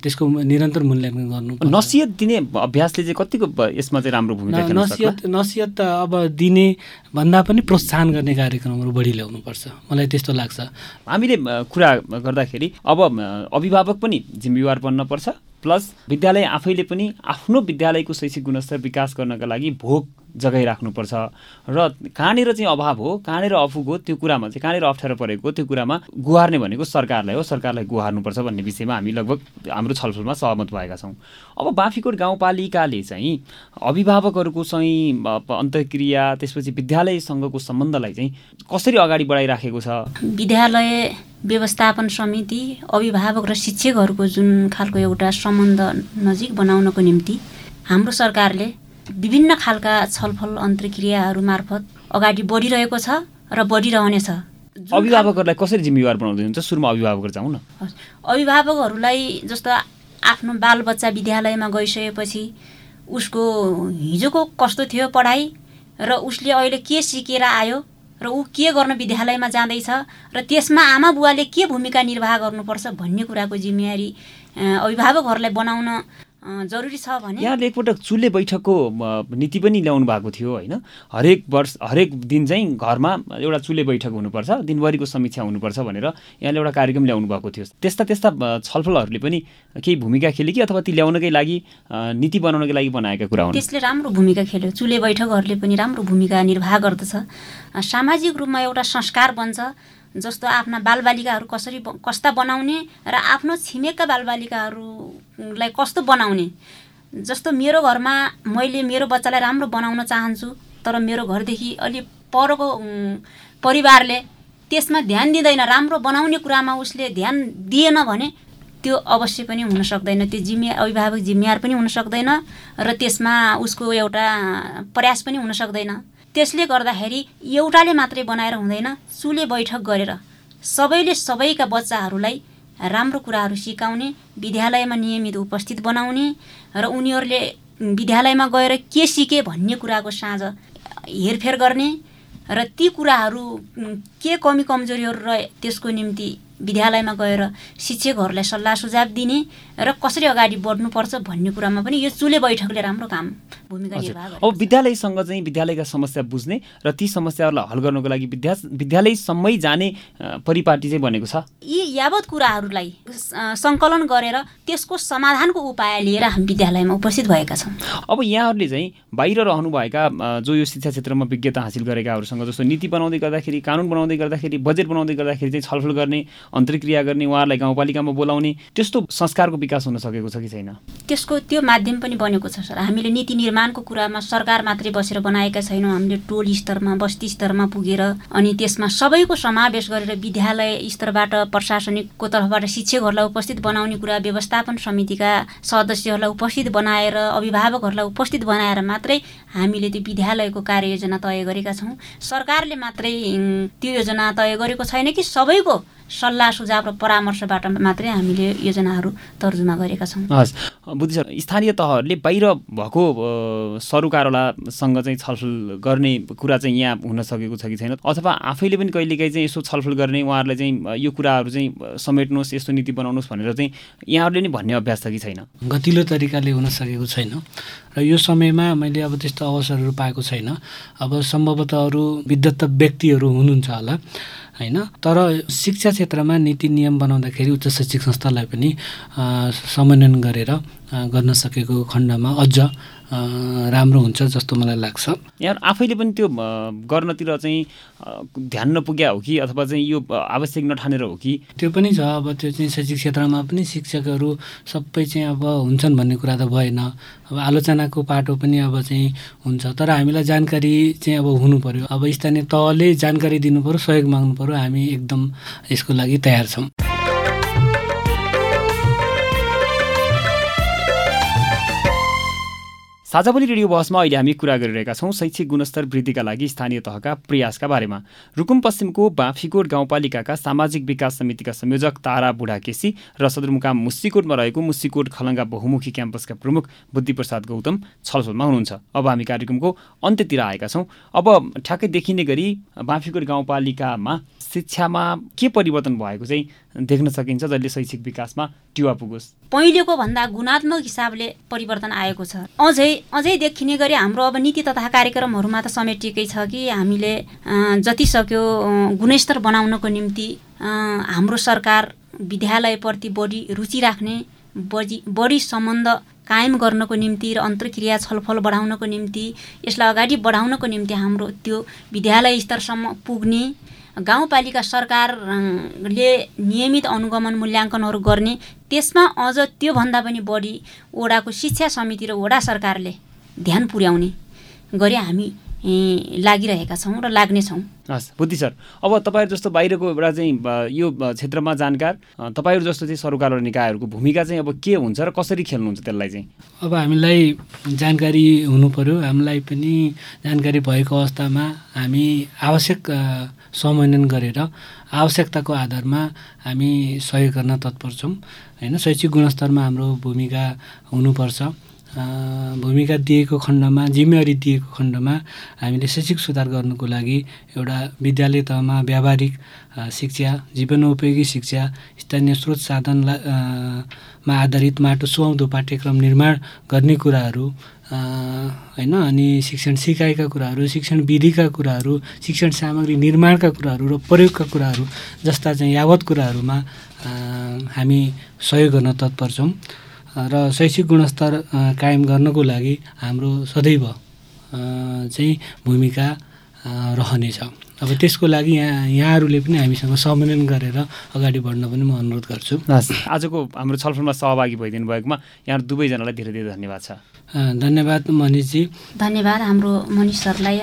त्यसको निरन्तर मूल्याङ्कन गर्नु नसियत दिने अभ्यासले चाहिँ कतिको यसमा चाहिँ राम्रो भूमिका नसियत नसियत त अब दिने भन्दा पनि प्रोत्साहन गर्ने कार्यक्रमहरू बढी ल्याउनुपर्छ। मलाई त्यस्तो लाग्छ। हामीले कुरा गर्दाखेरि अब अभिभावक पनि जिम्मेवार बन्न पर्छ। प्लस विद्यालय आफैले पनि आफ्नो विद्यालयको शैक्षिक गुणस्तर विकास गर्नका लागि भोग जगाइराख्नुपर्छ। र कहाँनिर चाहिँ अभाव हो कहाँनिर अफुग हो त्यो कुरामा चाहिँ कहाँनिर अप्ठ्यारो परेको त्यो कुरामा गुहार्ने भनेको सरकारलाई हो सरकारलाई गुहार्नुपर्छ भन्ने विषयमा हामी लगभग हाम्रो छलफलमा सहमत भएका छौँ। अब बाँफीकोट गाउँपालिकाले चाहिँ अभिभावकहरूको चाहिँ अन्तक्रिया त्यसपछि विद्यालयसँगको सम्बन्धलाई चाहिँ कसरी अगाडि बढाइराखेको छ? विद्यालय व्यवस्थापन समिति अभिभावक र शिक्षकहरूको जुन खालको एउटा सम्बन्ध नजिक बनाउनको निम्ति हाम्रो सरकारले विभिन्न खालका छलफल अन्तर्क्रियाहरू मार्फत अगाडि बढिरहेको छ र बढिरहनेछ अभिभावकहरूलाई कसरी जिम्मेवार बनाउँदै हुन्छ सुरुमा अभिभावकहरू जाउँ न। अभिभावकहरूलाई जस्तो आफ्नो बालबच्चा विद्यालयमा गइसकेपछि उसको हिजोको कस्तो थियो पढाइ र उसले अहिले के सिकेर आयो र ऊ के गर्न विद्यालयमा जाँदैछ र त्यसमा आमा बुवाले के भूमिका निर्वाह गर्नुपर्छ भन्ने कुराको जिम्मेवारी अभिभावकहरूलाई बनाउन जरुरी छ भने यहाँले एकपटक चुले बैठकको नीति पनि ल्याउनु भएको थियो होइन। हरेक वर्ष हरेक दिन चाहिँ घरमा एउटा चुले बैठक हुनुपर्छ दिनभरिको समीक्षा हुनुपर्छ भनेर यहाँले एउटा कार्यक्रम ल्याउनु भएको थियो। त्यस्ता त्यस्ता छलफलहरूले पनि केही भूमिका खेल्यो कि अथवा ती ल्याउनकै लागि नीति बनाउनकै लागि बनाएका कुरा हुन्? त्यसले राम्रो भूमिका खेल्यो। चुले बैठकहरूले पनि राम्रो भूमिका निर्वाह गर्दछ। सामाजिक रूपमा एउटा संस्कार बन्छ जस्तो आफ्ना बालबालिकाहरू कसरी कस्ता बनाउने र आफ्नो छिमेकका बालबालिकाहरूलाई कस्तो बनाउने? जस्तो मेरो घरमा मैले मेरो बच्चालाई राम्रो बनाउन चाहन्छु तर मेरो घरदेखि अलि परको परिवारले त्यसमा ध्यान दिँदैन राम्रो बनाउने कुरामा उसले ध्यान दिएन भने त्यो अवश्य पनि हुन सक्दैन। त्यो जिम्मे अभिभावक जिम्मेवार पनि हुन सक्दैन र त्यसमा उसको एउटा प्रयास पनि हुन सक्दैन। त्यसले गर्दाखेरि एउटाले मात्रै बनाएर हुँदैन चुले बैठक गरेर। सबैले सबैका बच्चाहरूलाई राम्रो कुराहरू सिकाउने विद्यालयमा नियमित उपस्थित बनाउने र उनीहरूले विद्यालयमा गएर के सिके भन्ने कुराको साँझ हेरफेर गर्ने र ती कुराहरू के कमी कमजोरीहरू रहे त्यसको निम्ति विद्यालयमा गएर शिक्षकहरूलाई सल्लाह सुझाव दिने र कसरी अगाडि बढ्नुपर्छ भन्ने कुरामा पनि यो चुले बैठकले राम्रो काम भूमिका निर्वाह अब विद्यालयसँग चाहिँ विद्यालयका समस्या बुझ्ने र ती समस्याहरूलाई हल गर्नको लागि विद्या विद्यालयसम्मै जाने परिपाटी चाहिँ बनेको छ। यी यावत कुराहरूलाई सङ्कलन गरेर त्यसको समाधानको उपाय लिएर हामी विद्यालयमा उपस्थित भएका छौँ। अब यहाँहरूले चाहिँ बाहिर रहनुभएका जो यो शिक्षा क्षेत्रमा विज्ञता हासिल गरेकाहरूसँग जस्तो नीति बनाउँदै गर्दाखेरि कानुन बनाउँदै गर्दाखेरि बजेट बनाउँदै गर्दाखेरि चाहिँ छलफल गर्ने अन्तर्क्रिया गर्ने उहाँहरूलाई गाउँपालिकामा बोलाउने त्यस्तो संस्कारको विकास हुन सकेको छ कि छैन? त्यसको त्यो माध्यम पनि बनेको छ सर। हामीले नीति निर्माणको कुरामा सरकार मात्रै बसेर बनाएका छैनौँ। हामीले टोल स्तरमा बस्ती स्तरमा पुगेर अनि त्यसमा सबैको समावेश गरेर विद्यालय स्तरबाट प्रशासनिकको तर्फबाट शिक्षकहरूलाई उपस्थित बनाउने कुरा व्यवस्थापन समितिका सदस्यहरूलाई उपस्थित बनाएर अभिभावकहरूलाई उपस्थित बनाएर मात्रै हामीले त्यो विद्यालयको कार्ययोजना तय गरेका छौँ। सरकारले मात्रै त्यो योजना तय गरेको छैन कि सबैको सल्लाह सुझाव र परामर्शबाट मात्रै हामीले योजनाहरू तर्जुमा गरेका छौँ। हस्। बुद्धि सर स्थानीय तहहरूले बाहिर भएको सरुकारोलासँग चाहिँ छलफल गर्ने कुरा चाहिँ यहाँ हुन सकेको छ कि छैन? अथवा आफैले पनि कहिलेकाहीँ चाहिँ यसो छलफल गर्ने उहाँहरूलाई चाहिँ यो कुराहरू चाहिँ समेट्नुहोस् यस्तो नीति बनाउनुहोस् भनेर चाहिँ यहाँहरूले नै भन्ने अभ्यास छ कि छैन? गतिलो तरिकाले हुन सकेको छैन। र यो समयमा मैले अब त्यस्तो अवसरहरू पाएको छैन। अब सम्भवतः अरू विद्वत व्यक्तिहरू हुनुहुन्छ होला। होइन? तर शिक्षा क्षेत्रमा नीति नियम बनाउँदाखेरि उच्च शैक्षिक संस्थालाई पनि समन्वयन गरेर गर्न सकेको खण्डमा अझ राम्रो हुन्छ जस्तो मलाई लाग्छ। यहाँ आफैले पनि त्यो गर्नतिर चाहिँ ध्यान नपुग्या हो कि अथवा चाहिँ यो आवश्यक नठानेर हो कि? त्यो पनि छ अब त्यो चाहिँ शैक्षिक क्षेत्रमा पनि शिक्षकहरू सबै चाहिँ अब हुन्छन् भन्ने कुरा त भएन। अब आलोचनाको पाटो पनि अब चाहिँ हुन्छ। तर हामीलाई जानकारी चाहिँ अब हुनु पऱ्यो अब स्थानीय तहले जानकारी दिनु पऱ्यो सहयोग माग्नु पऱ्यो हामी एकदम यसको लागि तयार छौँ। साझाबोली रेडियो बहसमा अहिले हामी कुरा गरिरहेका छौँ। शैक्षिक गुणस्तर वृद्धिका लागि स्थानीय तहका प्रयासका बारेमा। रुकुम पश्चिमको बाँफीकोट गाउँपालिकाका सामाजिक विकास समितिका संयोजक तारा बुढाकेसी र सदरमुकाम मुस्सीकोटमा रहेको मुस्सीकोट खलङ्गा बहुमुखी क्याम्पसका प्रमुख बुद्धिप्रसाद गौतम छलफलमा हुनुहुन्छ। अब हामी कार्यक्रमको अन्त्यतिर आएका छौँ। अब ठ्याक्कै देखिने गरी बाँफीकोट गाउँपालिकामा शिक्षामा के परिवर्तन भएको चाहिँ देख्न सकिन्छ जसले शैक्षिक विकासमा टिवा पुगोस्? पहिलेको भन्दा गुणात्मक हिसाबले परिवर्तन आएको छ। अझै अझै देखिने गरी हाम्रो अब नीति तथा कार्यक्रमहरूमा त समेटिएकै छ कि हामीले जति सक्यो गुणस्तर बनाउनको निम्ति हाम्रो सरकार विद्यालयप्रति बढी रुचि राख्ने बढी बढी सम्बन्ध कायम गर्नको निम्ति र अन्तर्क्रिया छलफल बढाउनको निम्ति यसलाई अगाडि बढाउनको निम्ति हाम्रो त्यो विद्यालय स्तरसम्म पुग्ने गाउँपालिका सरकारले नियमित अनुगमन मूल्याङ्कनहरू गर्ने त्यसमा अझ त्योभन्दा पनि बढी ओडाको शिक्षा समिति र ओडा सरकारले ध्यान पुर्याउने गरी हामी लागिरहेका छौँ र लाग्नेछौँ हस् बुद्धि सर अब तपाईँहरू जस्तो बाहिरको एउटा चाहिँ यो क्षेत्रमा जानकार तपाईँहरू जस्तो चाहिँ सरकार र निकायहरूको भूमिका चाहिँ अब के हुन्छ र कसरी खेल्नुहुन्छ त्यसलाई चाहिँ? अब हामीलाई जानकारी हुनु पऱ्यो हामीलाई पनि जानकारी भएको अवस्थामा हामी आवश्यक समन्वयन गरेर आवश्यकताको आधारमा हामी सहयोग गर्न तत्पर छौँ। होइन शैक्षिक गुणस्तरमा हाम्रो भूमिका हुनुपर्छ। भूमिका दिएको खण्डमा जिम्मेवारी दिएको खण्डमा हामीले शैक्षिक सुधार गर्नुको लागि एउटा विद्यालय तहमा व्यावहारिक शिक्षा जीवनोपयोगी शिक्षा स्थानीय स्रोत साधनलाई मा आधारित माटो सुहाउँदो पाठ्यक्रम निर्माण गर्ने कुराहरू होइन अनि शिक्षण सिकाइका कुराहरू शिक्षण विधिका कुराहरू शिक्षण सामग्री निर्माणका कुराहरू र प्रयोगका कुराहरू जस्ता चाहिँ यावत कुराहरूमा हामी सहयोग गर्न तत्पर छौँ। र शैक्षिक गुणस्तर कायम गर्नको लागि हाम्रो सदैव चाहिँ भूमिका रहनेछ अब त्यसको लागि यहाँ यहाँहरूले पनि हामीसँग समन्वयन गरेर अगाडि बढ्न पनि म अनुरोध गर्छु। हस्। आजको हाम्रो छलफलमा सहभागी भइदिनु भएकोमा यहाँ दुवैजनालाई धेरै धेरै धन्यवाद छ। धन्यवाद मनिषजी। धन्यवाद हाम्रो मनिष सरलाई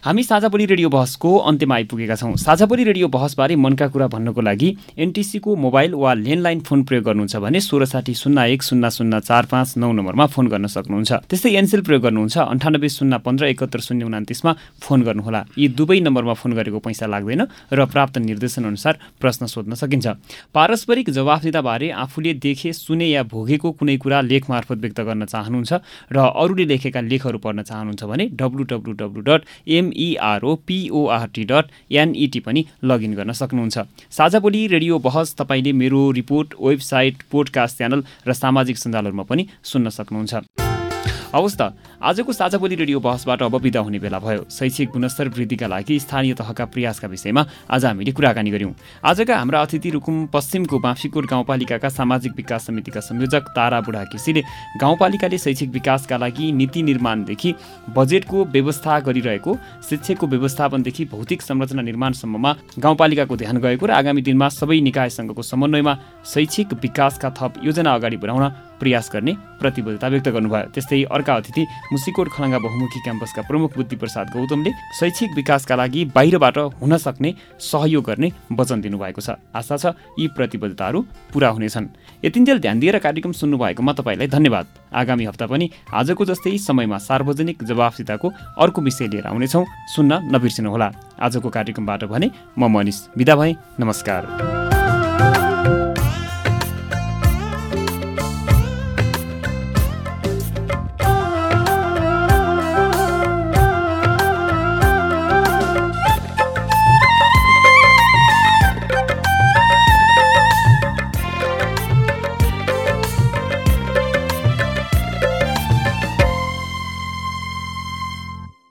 हामी साझाबोली रेडियो बहसको अन्त्यमा आइपुगेका छौँ। साझाबोली रेडियो बहसबारे मनका कुरा भन्नको लागि एनटिसीको मोबाइल वा ल्यान्डलाइन फोन प्रयोग गर्नुहुन्छ भने सोह्र साठी शून्य एक शून्य शून्य चार पाँच नौ नम्बरमा फोन गर्न सक्नुहुन्छ। त्यस्तै एनसेल प्रयोग गर्नुहुन्छ अन्ठानब्बे शून्य पन्ध्र एकहत्तर शून्य उनातिसमा फोन गर्नुहोला। यी दुवै नम्बरमा फोन गरेको पैसा लाग्दैन र प्राप्त निर्देशन अनुसार प्रश्न सोध्न सकिन्छ। पारस्परिक जवाफदिताबारे आफूले देखे सुने या भोगेको कुनै कुरा लेख मार्फत व्यक्त गर्न चाहनुहुन्छ र अरूले लेखेका लेखहरू पढ्न चाहनुहुन्छ भने W W W dot M MERO dot NET पनि लगइन गर्न सक्नुहुन्छ। साझा बोली रेडियो बहस तपाईँले मेरो रिपोर्ट वेबसाइट पोडकास्ट च्यानल र सामाजिक सञ्जालहरूमा पनि सुन्न सक्नुहुन्छ। हवस् त आजको साझा बोली रेडियो बहसबाट अब विदा हुने बेला भयो। शैक्षिक गुणस्तर वृद्धिका लागि स्थानीय तहका प्रयासका विषयमा आज हामीले कुराकानी गऱ्यौँ। आजका हाम्रा अतिथि रुकुम पश्चिमको बाँफीकोट गाउँपालिकाका सामाजिक विकास समितिका संयोजक तारा बुढा केसीले गाउँपालिकाले शैक्षिक विकासका लागि नीति निर्माणदेखि बजेटको व्यवस्था गरिरहेको शिक्षकको व्यवस्थापनदेखि भौतिक संरचना निर्माणसम्ममा गाउँपालिकाको ध्यान गएको र आगामी दिनमा सबै निकायसँगको समन्वयमा शैक्षिक विकासका थप योजना अगाडि बढाउन प्रयास गर्ने प्रतिबद्धता व्यक्त गर्नुभयो। त्यस्तै अर्का अतिथि मुसिकोट खलङ्गा बहुमुखी क्याम्पसका प्रमुख बुद्धि प्रसाद गौतमले शैक्षिक विकासका लागि बाहिरबाट हुन सक्ने सहयोग गर्ने वचन दिनुभएको छ। आशा छ यी प्रतिबद्धताहरू पुरा हुनेछन्। यतिन्जेल ध्यान दिएर कार्यक्रम सुन्नुभएकोमा तपाईँलाई धन्यवाद। आगामी हप्ता पनि आजको जस्तै समयमा सार्वजनिक जवाफसिताको अर्को विषय लिएर आउनेछौँ। सुन्न नबिर्सिनुहोला। आजको कार्यक्रमबाट भने म मनिष बिदा भएँ। नमस्कार।